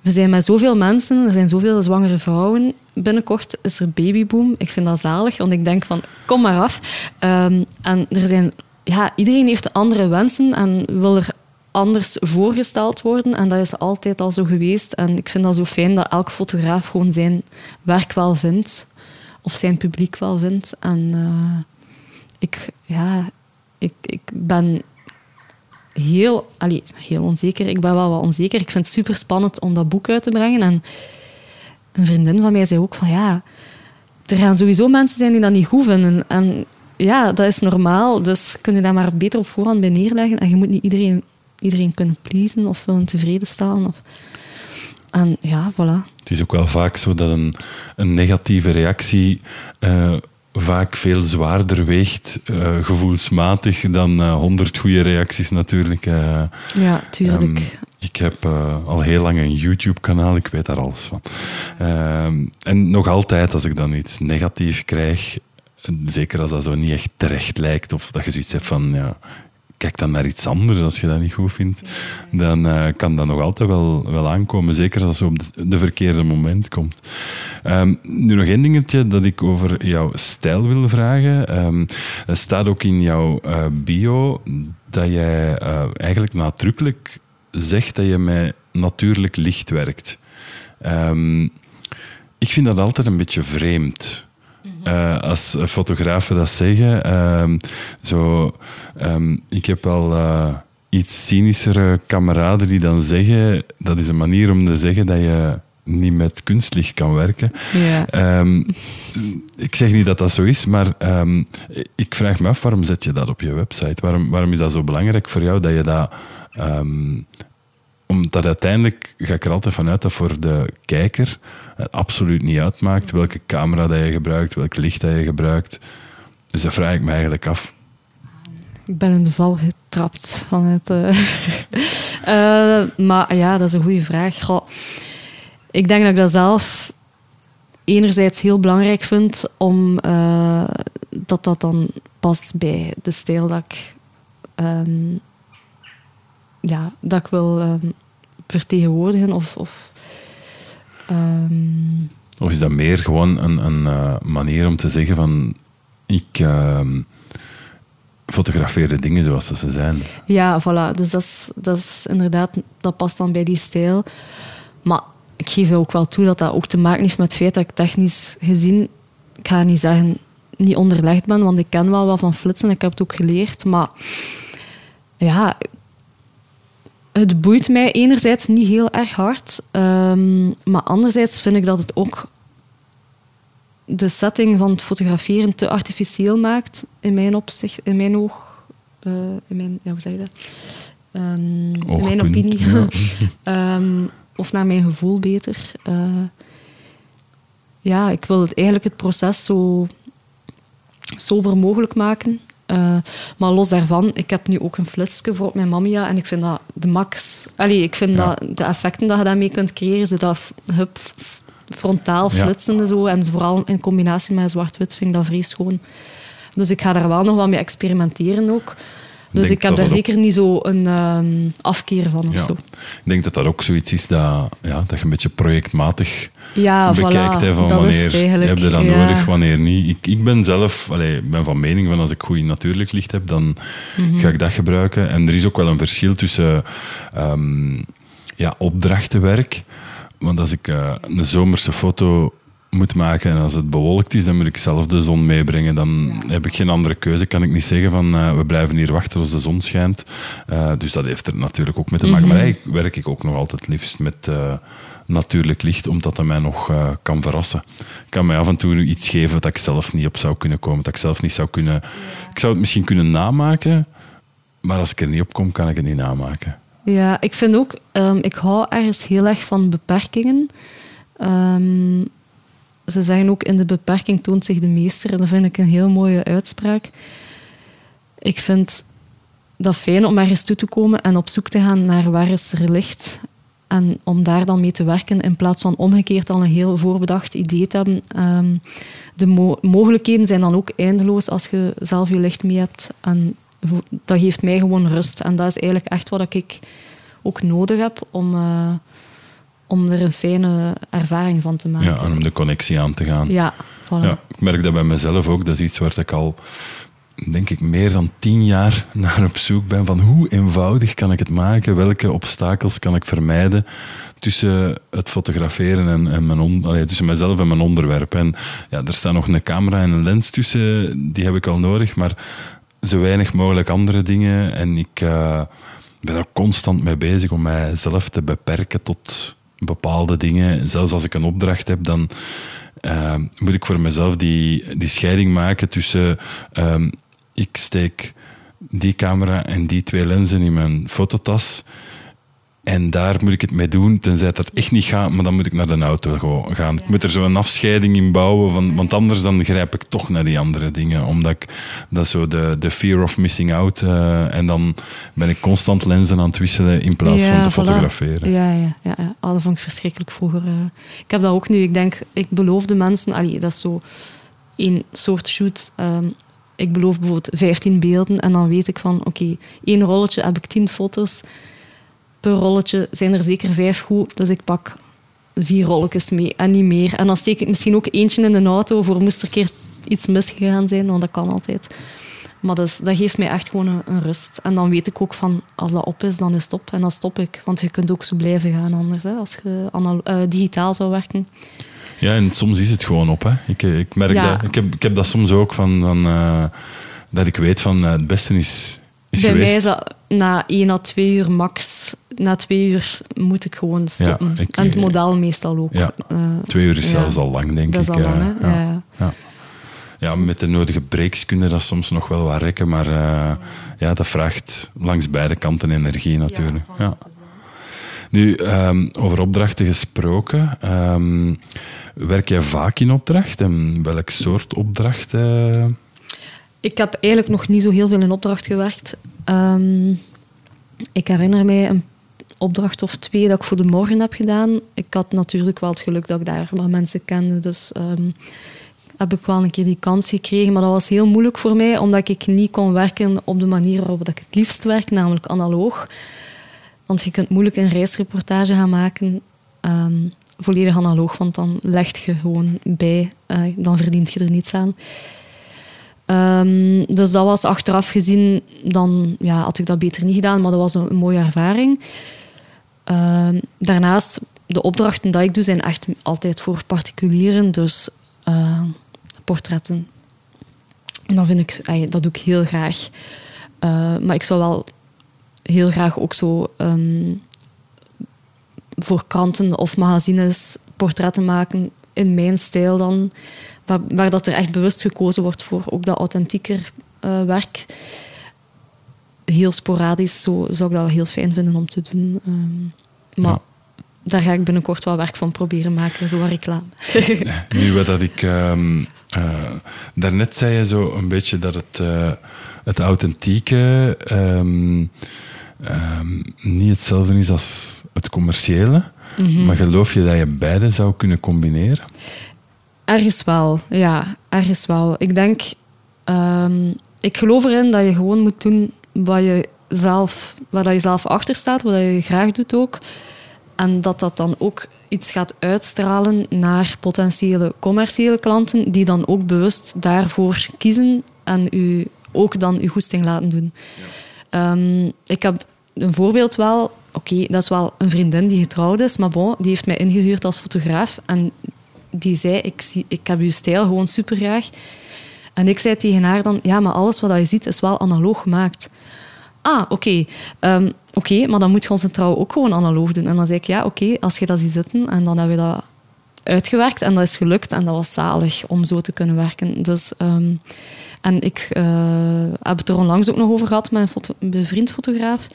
we zijn met zoveel mensen, er zijn zoveel zwangere vrouwen. Binnenkort is er babyboom. Ik vind dat zalig, want ik denk van, kom maar af. Um, en er zijn, ja, iedereen heeft andere wensen en wil er anders voorgesteld worden. En dat is altijd al zo geweest. En ik vind dat zo fijn dat elke fotograaf gewoon zijn werk wel vindt. Of zijn publiek wel vindt. En uh, ik, ja, ik, ik ben heel, allee, heel onzeker. Ik ben wel wat onzeker. Ik vind het super spannend om dat boek uit te brengen. En een vriendin van mij zei ook van ja, er gaan sowieso mensen zijn die dat niet goed vinden. En ja, dat is normaal. Dus kun je dat maar beter op voorhand bij neerleggen. En je moet niet iedereen, iedereen kunnen pleasen of willen tevreden stellen. Of... En ja, voilà. Het is ook wel vaak zo dat een, een negatieve reactie uh, vaak veel zwaarder weegt, uh, gevoelsmatig, dan uh, honderd goede reacties natuurlijk. Uh, ja, tuurlijk. Um, ik heb al heel lang een YouTube-kanaal, ik weet daar alles van. Ehm, en nog altijd, als ik dan iets negatief krijg, zeker als dat zo niet echt terecht lijkt, of dat je zoiets hebt van, ja, kijk dan naar iets anders als je dat niet goed vindt. Dan eh, kan dat nog altijd wel, wel aankomen. Zeker als het op de, de verkeerde moment komt. Ehm, nu nog één dingetje dat ik over jouw stijl wil vragen. Um, er staat ook in jouw uh, bio dat jij uh, eigenlijk nadrukkelijk zegt dat je met natuurlijk licht werkt. Um, ik vind dat altijd een beetje vreemd. Uh, als fotografen dat zeggen. Uh, zo, um, ik heb al uh, iets cynischere kameraden die dan zeggen... Dat is een manier om te zeggen dat je niet met kunstlicht kan werken. Ja. Um, ik zeg niet dat dat zo is, maar um, ik vraag me af, waarom zet je dat op je website? Waarom, waarom is dat zo belangrijk voor jou dat je dat... Omdat uiteindelijk ga ik er altijd vanuit dat voor de kijker het absoluut niet uitmaakt welke camera dat je gebruikt, welk licht dat je gebruikt. Dus dat vraag ik me eigenlijk af. Ik ben in de val getrapt van. Uh, uh, maar ja, dat is een goede vraag. Ik denk dat ik dat zelf enerzijds heel belangrijk vind, omdat uh, dat, dat dan past bij de stijl dat ik, um, ja, dat ik wil um, vertegenwoordigen. Of, of, um... of is dat meer gewoon een, een uh, manier om te zeggen van ik uh, fotografeer de dingen zoals ze zijn? Ja, voilà. Dus dat is, dat is inderdaad, dat past dan bij die stijl. Maar ik geef ook wel toe dat dat ook te maken heeft met het feit dat ik technisch gezien, ik ga niet zeggen, niet onderlegd ben, want ik ken wel wat van flitsen, ik heb het ook geleerd. Maar ja, het boeit mij enerzijds niet heel erg hard, um, maar anderzijds vind ik dat het ook de setting van het fotograferen te artificieel maakt, in mijn opzicht, in mijn oog, uh, in mijn, ja, hoe zeg je dat? Um, in mijn opinie. Ja. um, of naar mijn gevoel beter. Uh, ja, ik wil het, eigenlijk het proces zo sober mogelijk maken. Uh, maar los daarvan, ik heb nu ook een flitsje voor op mijn Mamiya en ik vind dat de max. Allee, ik vind ja. dat de effecten dat je daarmee kunt creëren, zo dat hup, frontaal flitsende ja. zo, en vooral in combinatie met zwart-wit vind ik dat vrij schoon. Dus ik ga daar wel nog wat mee experimenteren ook. Dus ik heb daar zeker niet zo een um, afkeer van of ja. zo. Ik denk dat dat ook zoiets is dat, ja, dat je een beetje projectmaait ja, bekijkt. Voilà, hè, van wanneer heb je dat ja. nodig, wanneer niet. Ik, ik ben zelf allee, ben van mening van als ik goed natuurlijk licht heb, dan Mhm. ga ik dat gebruiken. En er is ook wel een verschil tussen um, ja, opdrachtenwerk. Want als ik uh, een zomerse foto moet maken en als het bewolkt is, dan moet ik zelf de zon meebrengen. Dan ja. heb ik geen andere keuze. Kan ik niet zeggen van uh, we blijven hier wachten als de zon schijnt. Uh, dus dat heeft er natuurlijk ook mee te maken. Mm-hmm. Maar eigenlijk werk ik ook nog altijd liefst met uh, natuurlijk licht, omdat dat mij nog kan verrassen. Ik kan mij af en toe iets geven dat ik zelf niet op zou kunnen komen. Dat ik zelf niet zou kunnen... Ja. Ik zou het misschien kunnen namaken, maar als ik er niet op kom, kan ik het niet namaken. Ja, ik vind ook... Um, ik hou ergens heel erg van beperkingen. Um, ze zeggen ook in de beperking toont zich de meester. En dat vind ik een heel mooie uitspraak. Ik vind dat fijn om ergens toe te komen en op zoek te gaan naar waar is er licht. En om daar dan mee te werken in plaats van omgekeerd al een heel voorbedacht idee te hebben. Um, de mo mogelijkheden zijn dan ook eindeloos als je zelf je licht mee hebt. En dat geeft mij gewoon rust. En dat is eigenlijk echt wat ik ook nodig heb om... Uh, om er een fijne ervaring van te maken. Ja, en om de connectie aan te gaan. Ja, voilà. ja, ik merk dat bij mezelf ook. Dat is iets waar ik al, denk ik, meer dan tien jaar naar op zoek ben. Van hoe eenvoudig kan ik het maken? Welke obstakels kan ik vermijden tussen het fotograferen en, en mijn on, allee, tussen mezelf en mijn onderwerp? En ja, er staat nog een camera en een lens tussen. Die heb ik al nodig, maar zo weinig mogelijk andere dingen. En ik uh, ben er constant mee bezig om mijzelf te beperken tot bepaalde dingen. Zelfs als ik een opdracht heb, dan uh, moet ik voor mezelf die, die scheiding maken tussen um, ik steek die camera en die twee lenzen in mijn fototas en daar moet ik het mee doen, tenzij dat echt niet gaat, maar dan moet ik naar de auto gaan. Ik moet er zo een afscheiding in bouwen, van, want anders dan grijp ik toch naar die andere dingen. Omdat ik, dat zo de, de fear of missing out. Uh, en dan ben ik constant lenzen aan het wisselen in plaats ja, van te voilà. fotograferen. Ja, ja, ja, ja. Oh, dat vond ik verschrikkelijk vroeger. Uh, ik heb dat ook nu. Ik denk, ik beloofde mensen, allee, dat is zo een soort shoot. Um, ik beloof bijvoorbeeld 15 beelden en dan weet ik van, oké, één rolletje heb ik 10 foto's. Per rolletje zijn er zeker vijf goed, dus ik pak vier rolletjes mee en niet meer. En dan steek ik misschien ook eentje in de auto voor moest er een keer iets misgegaan zijn, want dat kan altijd. Maar dus, dat geeft mij echt gewoon een, rust. En dan weet ik ook van, als dat op is, dan is het op. En dan stop ik. Want je kunt ook zo blijven gaan anders, hè, als je uh, digitaal zou werken. Ja, en soms is het gewoon op. Hè. Ik, ik merk dat. Ik heb, ik heb dat soms ook van... uh, dat ik weet van, uh, het beste is, is Bij geweest. mij is dat na één à twee uur max. Na twee uur moet ik gewoon stoppen. Ja, en het model meestal ook. Ja, twee uur is zelfs al lang, denk ik. Dat is al lang, hè? ja. ja ja, met de nodige breaks kunnen dat soms nog wel wat rekken, maar uh, ja, dat vraagt langs beide kanten energie natuurlijk. Ja, Nu, um, over opdrachten gesproken. Um, werk jij vaak in opdracht en welk soort opdracht? Uh... Ik heb eigenlijk nog niet zo heel veel in opdracht gewerkt. Um, ik herinner mij een opdracht of twee dat ik voor de morgen heb gedaan. Ik had natuurlijk wel het geluk dat ik daar wat mensen kende, dus heb ik wel een keer die kans gekregen. Maar dat was heel moeilijk voor mij, omdat ik niet kon werken op de manier waarop ik het liefst werk, namelijk analoog. Want je kunt moeilijk een reisreportage gaan maken ehm, volledig analoog, want dan legt je gewoon bij, uh, dan verdient je er niets aan. Um, dus dat was achteraf gezien, dan ja, had ik dat beter niet gedaan, maar dat was een, mooie ervaring. Um, daarnaast, de opdrachten die ik doe, zijn echt altijd voor particulieren. Dus uh, portretten. En dat, vind ik, dat doe ik heel graag. Uh, maar ik zou wel heel graag ook zo voor kranten of magazines portretten maken in mijn stijl dan. Waar, waar, dat er echt bewust gekozen wordt voor ook dat authentieker uh, werk. Heel sporadisch, zo zou ik dat heel fijn vinden om te doen. Um, maar ja daar ga ik binnenkort wel werk van proberen maken, zo reclame. nu, wat dat ik... Um, uh, daarnet zei je zo een beetje dat het, uh, het authentieke um, um, niet hetzelfde is als het commerciële. Mm -hmm. Maar geloof je dat je beide zou kunnen combineren? Ergens wel, ja. Ergens wel. Ik denk... ik geloof erin dat je gewoon moet doen wat je zelf, waar je zelf achter staat, wat je graag doet ook. En dat dat dan ook iets gaat uitstralen naar potentiële commerciële klanten, die dan ook bewust daarvoor kiezen en u ook dan uw goesting laten doen. Ja. Um, ik heb een voorbeeld wel. Oké, okay, dat is wel een vriendin die getrouwd is, maar bon, die heeft mij ingehuurd als fotograaf. En die zei, ik, zie, ik heb uw stijl gewoon super graag. En ik zei tegen haar dan, ja, maar alles wat je ziet is wel analoog gemaakt. Ah, oké. Um, oké, maar dan moet je onze trouw ook gewoon analoog doen. En dan zei ik, ja, oké, als je dat ziet zitten. En dan hebben we dat uitgewerkt en dat is gelukt. En dat was zalig om zo te kunnen werken. Dus, um, en ik uh, heb het er onlangs ook nog over gehad met een, foto, een bevriend fotograaf.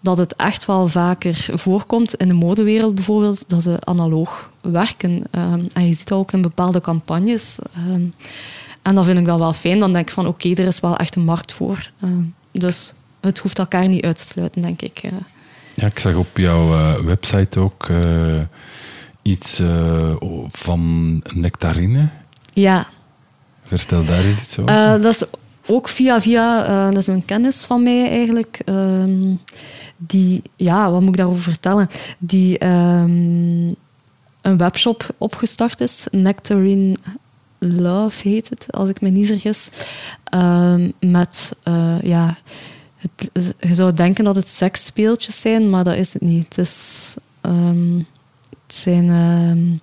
Dat het echt wel vaker voorkomt in de modewereld bijvoorbeeld, dat ze analoog werken. Um, en je ziet dat ook in bepaalde campagnes. En dan vind ik dat wel fijn. Dan denk ik van, oké, okay, er is wel echt een markt voor. dus het hoeft elkaar niet uit te sluiten, denk ik. Ja, ik zag op jouw uh, website ook uh, iets van nectarine. Ja. Vertel daar eens iets over. dat is ook via via, dat is een kennis van mij eigenlijk. Um, die, ja, wat moet ik daarover vertellen? Die um, een webshop opgestart is, Nectarine Love heet het, als ik me niet vergis. Um, met ja, het, je zou denken dat het seksspeeltjes zijn, maar dat is het niet. Het, is, um, het zijn um,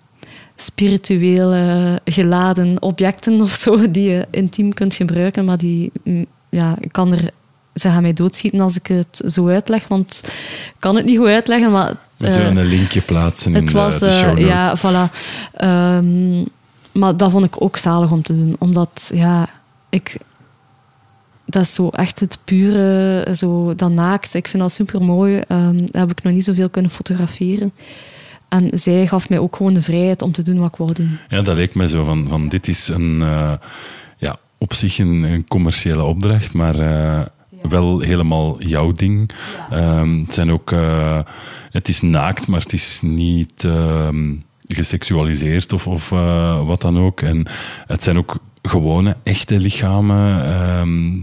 spirituele geladen objecten of zo die je intiem kunt gebruiken, maar die, mm, ja, ik kan er ze gaan mij doodschieten als ik het zo uitleg, want ik kan het niet goed uitleggen. Maar, We zullen uh, een linkje plaatsen in was, de, de show notes. Ja, voilà. Um, maar dat vond ik ook zalig om te doen, omdat ja, ik, dat is zo echt het pure, zo, dat naakt. Ik vind dat super mooi. Um, dat heb ik nog niet zoveel kunnen fotograferen. En zij gaf mij ook gewoon de vrijheid om te doen wat ik wou doen. Ja, dat leek mij zo van, van dit is een, uh, ja, op zich een, een, commerciële opdracht, maar uh, ja. wel helemaal jouw ding. Ja. Um, het zijn ook, uh, het is naakt, maar het is niet geseksualiseerd of, of eh, wat dan ook. En het zijn ook gewone, echte lichamen ehm,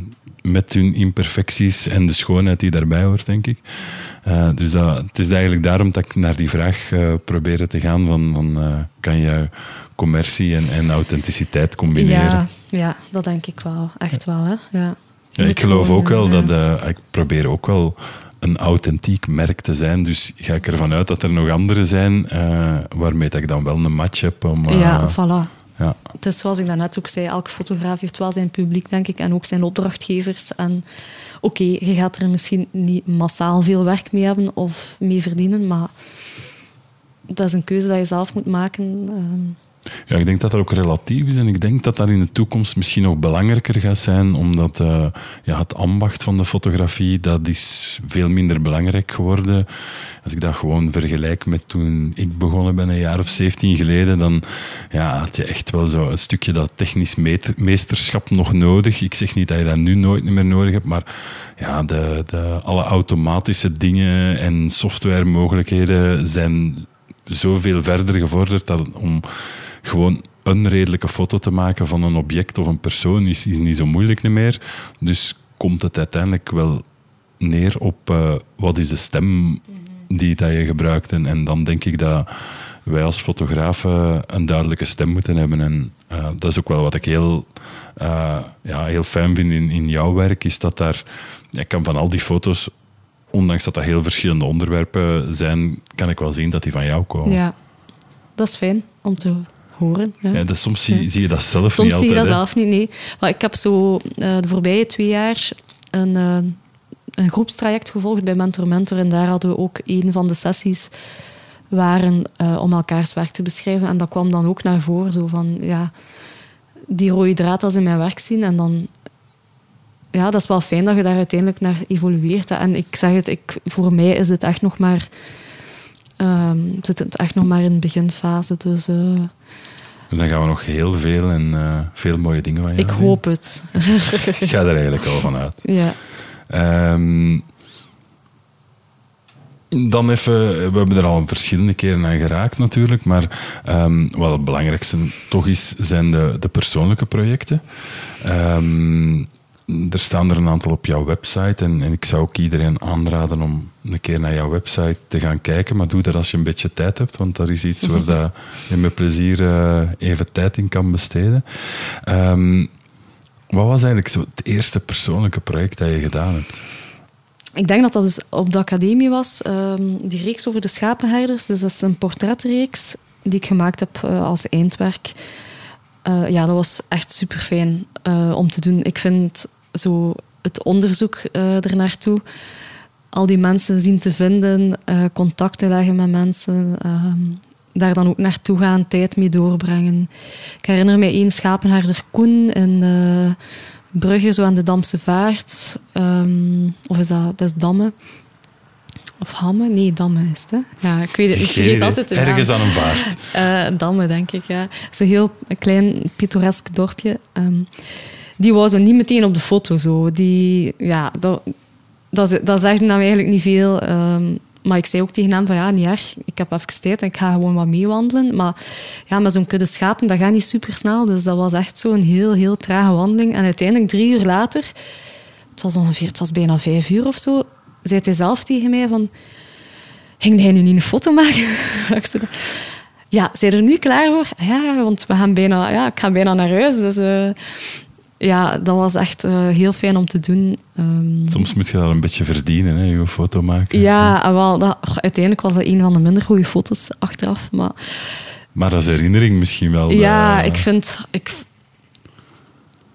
met hun imperfecties en de schoonheid die daarbij hoort, denk ik. Uh, dus dat, het is eigenlijk daarom dat ik naar die vraag uh, probeer te gaan van, van kan je commercie en, en authenticiteit combineren? Ja, ja, dat denk ik wel. Echt wel, hè. Ja. Ja, ik geloof ook wel dat... ik probeer ook wel een authentiek merk te zijn. Dus ga ik ervan uit dat er nog andere zijn uh, waarmee dat ik dan wel een match heb. Om, uh, ja, voilà. Ja. Het is zoals ik daarnet ook zei, elke fotograaf heeft wel zijn publiek, denk ik, en ook zijn opdrachtgevers. En oké, je gaat er misschien niet massaal veel werk mee hebben of mee verdienen, maar dat is een keuze dat je zelf moet maken. Uh, ja, ik denk dat dat ook relatief is en ik denk dat dat in de toekomst misschien nog belangrijker gaat zijn, omdat uh, ja, het ambacht van de fotografie, dat is veel minder belangrijk geworden. Als ik dat gewoon vergelijk met toen ik begonnen ben, een jaar of 17 geleden, dan ja, had je echt wel zo een stukje dat technisch meesterschap nog nodig. Ik zeg niet dat je dat nu nooit meer nodig hebt, maar ja, de, de, alle automatische dingen en softwaremogelijkheden zijn zoveel verder gevorderd dat om gewoon een redelijke foto te maken van een object of een persoon is, is niet zo moeilijk meer. Dus komt het uiteindelijk wel neer op uh, wat is de stem die dat je gebruikt. En, en dan denk ik dat wij als fotografen een duidelijke stem moeten hebben. En uh, dat is ook wel wat ik heel, uh, ja, heel fijn vind in, in jouw werk, is dat daar... Ik kan van al die foto's, ondanks dat dat heel verschillende onderwerpen zijn, kan ik wel zien dat die van jou komen. Ja, dat is fijn om te horen. Ja. ja soms zie, zie, je dat zelf soms niet Soms zie je dat zelf niet, nee. Maar ik heb zo uh, de voorbije twee jaar een, uh, een groepstraject gevolgd bij Mentor Mentor. En daar hadden we ook een van de sessies waren uh, om elkaars werk te beschrijven. En dat kwam dan ook naar voren, zo van, ja, die rode draad als in mijn werk zien. En dan, ja, dat is wel fijn dat je daar uiteindelijk naar evolueert. En ik zeg het, ik, voor mij is dit echt nog maar... Um, zit het echt nog maar in de beginfase, dus... Uh, dus dan gaan we nog heel veel en uh, veel mooie dingen van je Ik hoop het. Ik ga er eigenlijk al van uit. Ja. Um, dan even, we hebben er al verschillende keren aan geraakt natuurlijk, maar um, wat het belangrijkste toch is, zijn de, de persoonlijke projecten. Um, er staan er een aantal op jouw website en, en, ik zou ook iedereen aanraden om een keer naar jouw website te gaan kijken, maar doe dat als je een beetje tijd hebt, want dat is iets waar dat je met plezier uh, even tijd in kan besteden. Um, wat was eigenlijk zo het eerste persoonlijke project dat je gedaan hebt? Ik denk dat dat dus op de academie was, um, die reeks over de schapenherders. Dus dat is een portretreeks die ik gemaakt heb uh, als eindwerk. Uh, ja, dat was echt super fijn uh, om te doen. Ik vind zo het onderzoek uh, ernaartoe, al die mensen zien te vinden, contact te leggen met mensen, ehm, daar dan ook naartoe gaan, tijd mee doorbrengen. Ik herinner me één schapenherder Koen in Brugge, zo aan de Damse Vaart. Um, of is dat, dat is Damme. Of Hamme? Nee, Damme is het. Hè? Ja, ik weet het. Ik vergeet altijd de Ergens aan een vaart. Uh, Damme, denk ik, ja. Zo'n heel klein, pittoresk dorpje. Um, die was zo niet meteen op de foto. Zo. Die, ja, dat, dat, dat zegt nam eigenlijk niet veel. Um, maar ik zei ook tegen hem van ja, niet erg. Ik heb even tijd en ik ga gewoon wat meewandelen. Maar ja, met zo'n kudde schapen, dat gaat niet super snel. Dus dat was echt zo'n heel, heel trage wandeling. En uiteindelijk, drie uur later, het was ongeveer, het was bijna vijf uur of zo, zei hij zelf tegen mij van... Ging hij nu niet een foto maken? ja, zijn er nu klaar voor? Ja, want we gaan bijna, ja, ik ga bijna naar huis. Dus uh, ja, dat was echt uh, heel fijn om te doen. Um, Soms moet je dat een beetje verdienen, hè, je foto maken. Ja, ja. Wel, dat, uiteindelijk was dat een van de minder goede foto's achteraf. Maar, maar als herinnering misschien wel. Ja, uh... ik vind... Ik,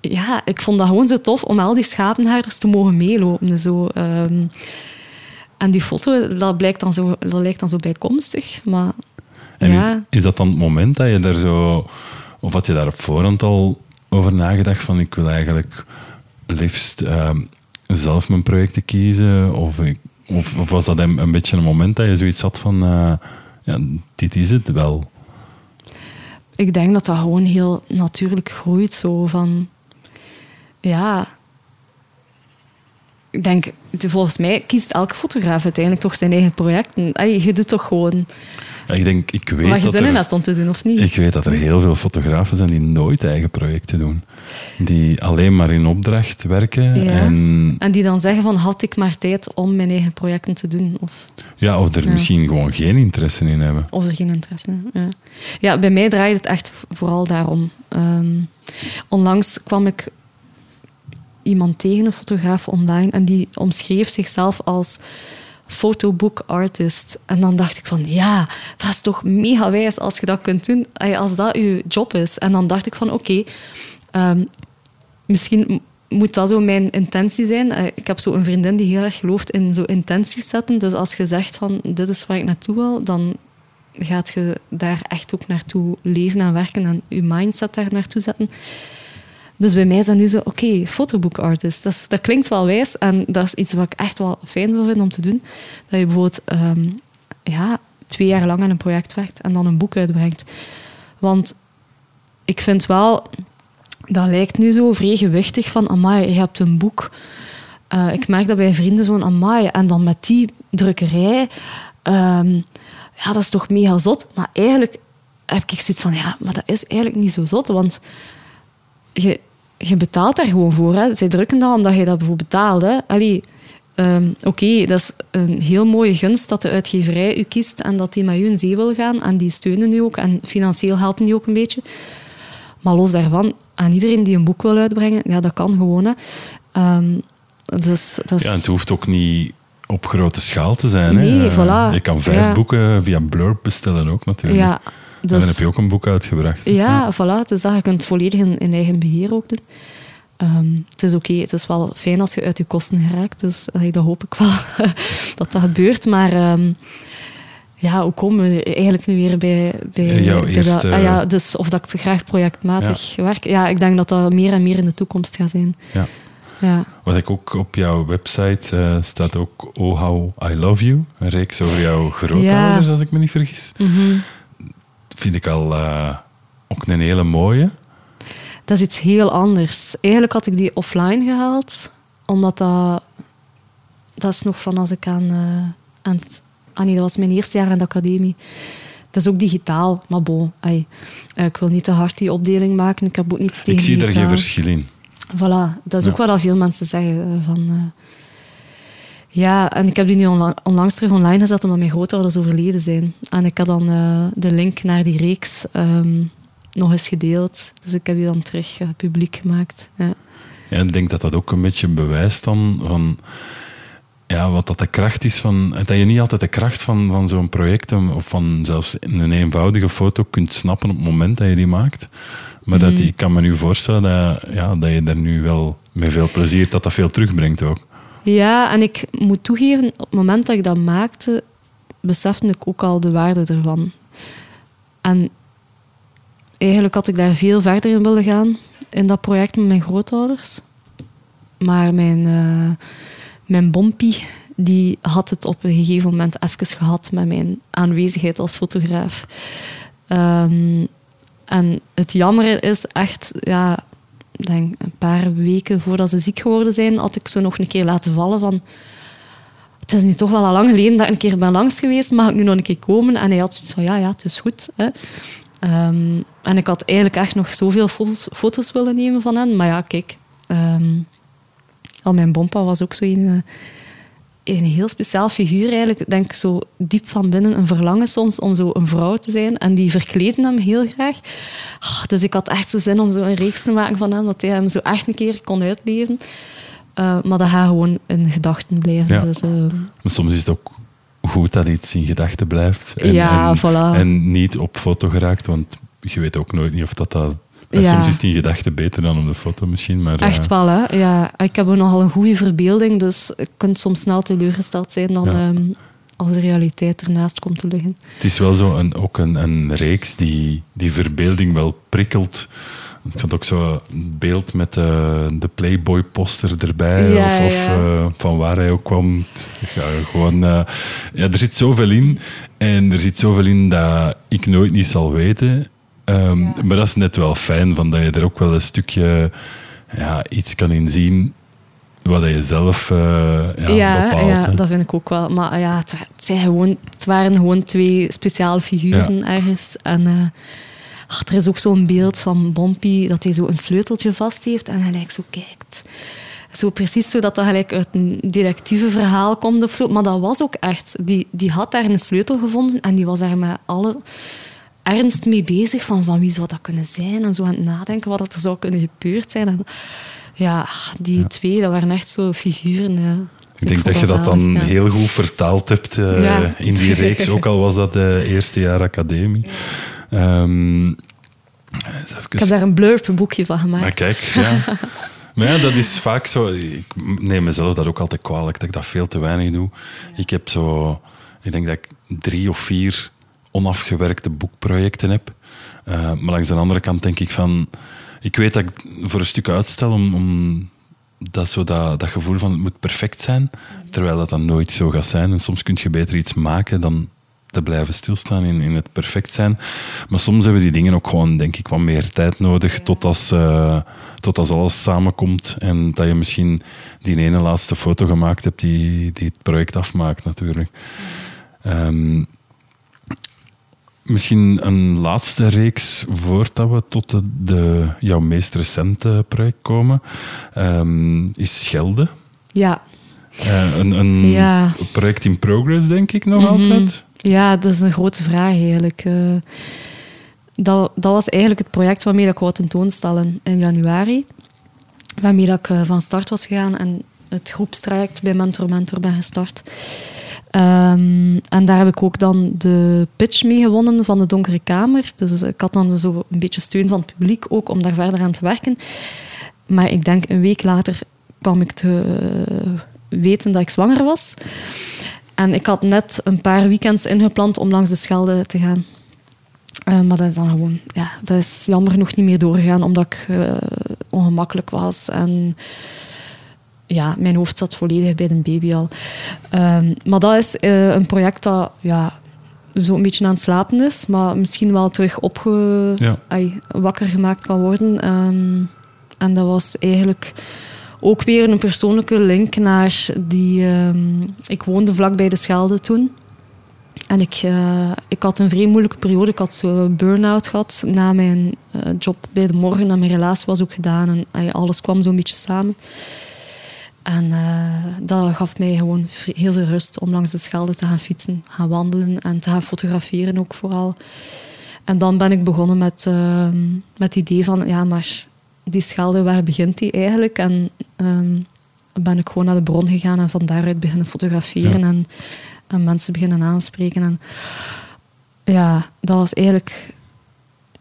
ja, ik vond dat gewoon zo tof om al die schapenherders te mogen meelopen. Zo. Um, en die foto, dat, blijkt dan zo, dat lijkt dan zo bijkomstig. Maar, en ja. is, is dat dan het moment dat je daar zo... Of had je daar op voorhand al over nagedacht van ik wil eigenlijk liefst uh, zelf mijn projecten kiezen? Of, of, of, was dat een, een, beetje een moment dat je zoiets had van uh, ja, dit is het wel? Ik denk dat dat gewoon heel natuurlijk groeit. Zo van ja, ik denk, volgens mij kiest elke fotograaf uiteindelijk toch zijn eigen projecten. Ay, je doet toch gewoon Ja, ik denk, ik weet wat je dat zin in hebt om te doen, of niet? ik weet dat er heel veel fotografen zijn die nooit eigen projecten doen. Die alleen maar in opdracht werken. Ja. En, En die dan zeggen van, had ik maar tijd om mijn eigen projecten te doen. Of, ja, of er Ja. misschien gewoon geen interesse in hebben. of er geen interesse in. Ja. ja, bij mij draait het echt vooral daarom. Ehm, onlangs kwam ik iemand tegen, een fotograaf online, en die omschreef zichzelf als fotobook artist. En dan dacht ik van, ja, dat is toch mega wijs als je dat kunt doen, eh, als dat je job is. En dan dacht ik van, oké, ehm, misschien moet dat zo mijn intentie zijn. Eh, Ik heb zo een vriendin die heel erg gelooft in zo intenties zetten. Dus als je zegt van, dit is waar ik naartoe wil, dan gaat je daar echt ook naartoe leven en werken en je mindset daar naartoe zetten. Dus bij mij is dat nu zo, oké, fotobook artist. Dat, dat klinkt wel wijs en dat is iets wat ik echt wel fijn zou vinden om te doen. Dat je bijvoorbeeld ehm, ja, twee jaar lang aan een project werkt en dan een boek uitbrengt. Want ik vind wel, dat lijkt nu zo vrij gewichtig van, amai, je hebt een boek. Eh, ik merk dat bij vrienden zo'n amai. En dan met die drukkerij, ehm, ja, dat is toch mega zot. Maar eigenlijk heb ik zoiets van, ja, maar dat is eigenlijk niet zo zot, want je, je betaalt daar gewoon voor. Hè. Zij drukken dat omdat je dat bijvoorbeeld betaalt. Hè. Allee, ehm, Oké, dat is een heel mooie gunst dat de uitgeverij u kiest en dat die met u in zee wil gaan. En die steunen u ook en financieel helpen die ook een beetje. Maar los daarvan, aan iedereen die een boek wil uitbrengen, ja, dat kan gewoon. Hè. Ehm, dus dat is... Ja, en het hoeft ook niet op grote schaal te zijn. Nee, voilà. Je kan vijf Ja. boeken via Blurb bestellen ook natuurlijk. ja, En dan dus, heb je ook een boek uitgebracht. Ja, voilà. Dus dat je kunt het volledig in, in eigen beheer ook doen. Ehm, het is oké, het is wel fijn als je uit je kosten geraakt. Dus allee, dat hoop ik wel dat dat gebeurt. Maar ehm, ja, hoe komen we eigenlijk nu weer bij, bij, Jouw bij eerste- dat? Ah, ja, dus of dat ik graag projectmatig werk. Ja, ik denk dat dat meer en meer in de toekomst gaat zijn. Ja. Ja, Wat ik ook op jouw website eh, staat ook Oh How I Love You. Een reeks over jouw grootouders, als ik me niet vergis. Mhm. Vind ik al eh, ook een hele mooie. Dat is iets heel anders. Eigenlijk had ik die offline gehaald, omdat dat... Dat is nog van als ik aan... eh, aan het, ah nee, dat was mijn eerste jaar aan de academie. Dat is ook digitaal, maar bon. ai. Eh, ik wil niet te hard die opdeling maken. Ik heb ook niets tegen Ik zie daar geen verschil in. Voilà, dat is Ja. ook wat dat veel mensen zeggen. van, ja, en ik heb die nu onla- onlangs terug online gezet omdat mijn grootouders overleden zijn. En ik had dan eh, de link naar die reeks ehm, nog eens gedeeld. Dus ik heb die dan terug eh, publiek gemaakt. Ja. Ja, ik denk dat dat ook een beetje bewijst dan van ja, wat dat de kracht is van. Dat je niet altijd de kracht van, van zo'n project of van zelfs een eenvoudige foto kunt snappen op het moment dat je die maakt. Maar dat die, ik kan me nu voorstellen dat, ja, dat je daar nu wel met veel plezier dat dat veel terugbrengt ook. Ja, en ik moet toegeven, op het moment dat ik dat maakte, besefte ik ook al de waarde ervan. En eigenlijk had ik daar veel verder in willen gaan in dat project met mijn grootouders. Maar mijn, eh, mijn bompie, die had het op een gegeven moment even gehad met mijn aanwezigheid als fotograaf. Ehm, en het jammer is echt, ja, denk een paar weken voordat ze ziek geworden zijn, had ik ze nog een keer laten vallen van... Het is nu toch wel al lang geleden dat ik een keer ben langs geweest, mag ik nu nog een keer komen? En hij had zoiets van, ja, ja, het is goed. Hè. Ehm, en ik had eigenlijk echt nog zoveel foto's, foto's willen nemen van hen. Maar ja, kijk. ehm, al mijn bompa was ook zo een, eh, een heel speciaal figuur eigenlijk. Ik denk zo diep van binnen een verlangen soms om zo een vrouw te zijn. En die verkleden hem heel graag. Ah, dus ik had echt zo zin om zo een reeks te maken van hem, dat hij hem zo echt een keer kon uitleven. Eh, maar dat gaat gewoon in gedachten blijven. Ja. Dus, eh, Maar soms is het ook goed dat iets in gedachten blijft. En, Ja, en, voilà. en niet op foto geraakt, want je weet ook nooit niet of dat dat... Ja. Soms is het in gedachten beter dan op de foto misschien, maar... Echt eh, wel, hè? Ja, ik heb nogal een goede verbeelding, dus je kunt soms snel teleurgesteld zijn dan, Ja. ehm, als de realiteit ernaast komt te liggen. Het is wel zo een, ook een, een reeks die die verbeelding wel prikkelt. Ik had ook zo een beeld met de, de Playboy-poster erbij, Ja, of, of ja. eh, van waar hij ook kwam. Ja, gewoon, eh, ja, er zit zoveel in. En er zit zoveel in dat ik nooit niet zal weten. Ehm, Ja. Maar dat is net wel fijn, van dat je er ook wel een stukje ja, iets kan inzien wat je zelf uh, ja, ja, bepaalt. Ja, hè. dat vind ik ook wel. Maar ja, het, zijn gewoon, het waren gewoon twee speciale figuren ergens. En ach, er is ook zo'n beeld van Bompie dat hij zo een sleuteltje vast heeft en hij lijkt zo kijkt. Zo precies zo dat dat gelijk uit een detectieve verhaal komt of zo. Maar dat was ook echt. Die, die had daar een sleutel gevonden en die was daar met alle ernst mee bezig van, van wie zou dat kunnen zijn en zo aan het nadenken wat er zou kunnen gebeurd zijn. En, ja, die twee, dat waren echt zo figuren. Ja. Ik denk dat je dat dan ja. heel goed vertaald hebt eh, in die reeks, ook al was dat de eerste jaar academie. Ehm, even- Ik heb daar een blurb boekje van gemaakt. Ah, kijk, ja. Maar ja, dat is vaak zo. Ik neem mezelf dat ook altijd kwalijk, dat ik dat veel te weinig doe. Ik heb zo... Ik denk dat ik drie of vier onafgewerkte boekprojecten heb. Eh, maar langs de andere kant denk ik van... Ik weet dat ik voor een stuk uitstel om... om dat, zo dat, dat gevoel van het moet perfect zijn, terwijl dat dan nooit zo gaat zijn. En soms kun je beter iets maken dan te blijven stilstaan in, in het perfect zijn. Maar soms hebben die dingen ook gewoon, denk ik, wat meer tijd nodig tot, als, eh, tot als alles samenkomt en dat je misschien die ene laatste foto gemaakt hebt die, die het project afmaakt, natuurlijk. Ehm, misschien een laatste reeks voordat we tot de, de, jouw meest recente project komen, ehm, is Schelde. Ja. Eh, een een Ja. project in progress, denk ik nog Mhm. altijd. ja, dat is een grote vraag eigenlijk. Eh, dat, dat was eigenlijk het project waarmee ik wou tentoonstellen in januari. Waarmee dat ik eh, van start was gegaan en het groepstraject bij Mentor Mentor ben gestart. Ehm, en daar heb ik ook dan de pitch mee gewonnen van de Donkere Kamer. Dus ik had dan zo een beetje steun van het publiek ook om daar verder aan te werken. Maar ik denk een week later kwam ik te eh, weten dat ik zwanger was. En ik had net een paar weekends ingepland om langs de Schelde te gaan. Eh, maar dat is dan gewoon, ja, dat is jammer genoeg niet meer doorgegaan, omdat ik eh, ongemakkelijk was. En ja, mijn hoofd zat volledig bij de baby al. Ehm, maar dat is eh, een project dat ja, zo een beetje aan het slapen is, maar misschien wel terug opge Ja. wakker gemaakt kan worden. Ehm, en dat was eigenlijk ook weer een persoonlijke link naar die... ehm, ik woonde vlakbij de Schelde toen. En ik, eh, ik had een vrij moeilijke periode. Ik had zo burn-out gehad na mijn eh, job bij de morgen. En mijn relatie was ook gedaan. En alles kwam zo'n beetje samen. En eh, dat gaf mij gewoon heel veel rust om langs de Schelde te gaan fietsen, gaan wandelen en te gaan fotograferen ook vooral. En dan ben ik begonnen met, ehm, met het idee van, ja, maar die Schelde, waar begint die eigenlijk? En ehm, ben ik gewoon naar de bron gegaan en van daaruit beginnen fotograferen Ja. en, en mensen beginnen aanspreken. En ja, dat was eigenlijk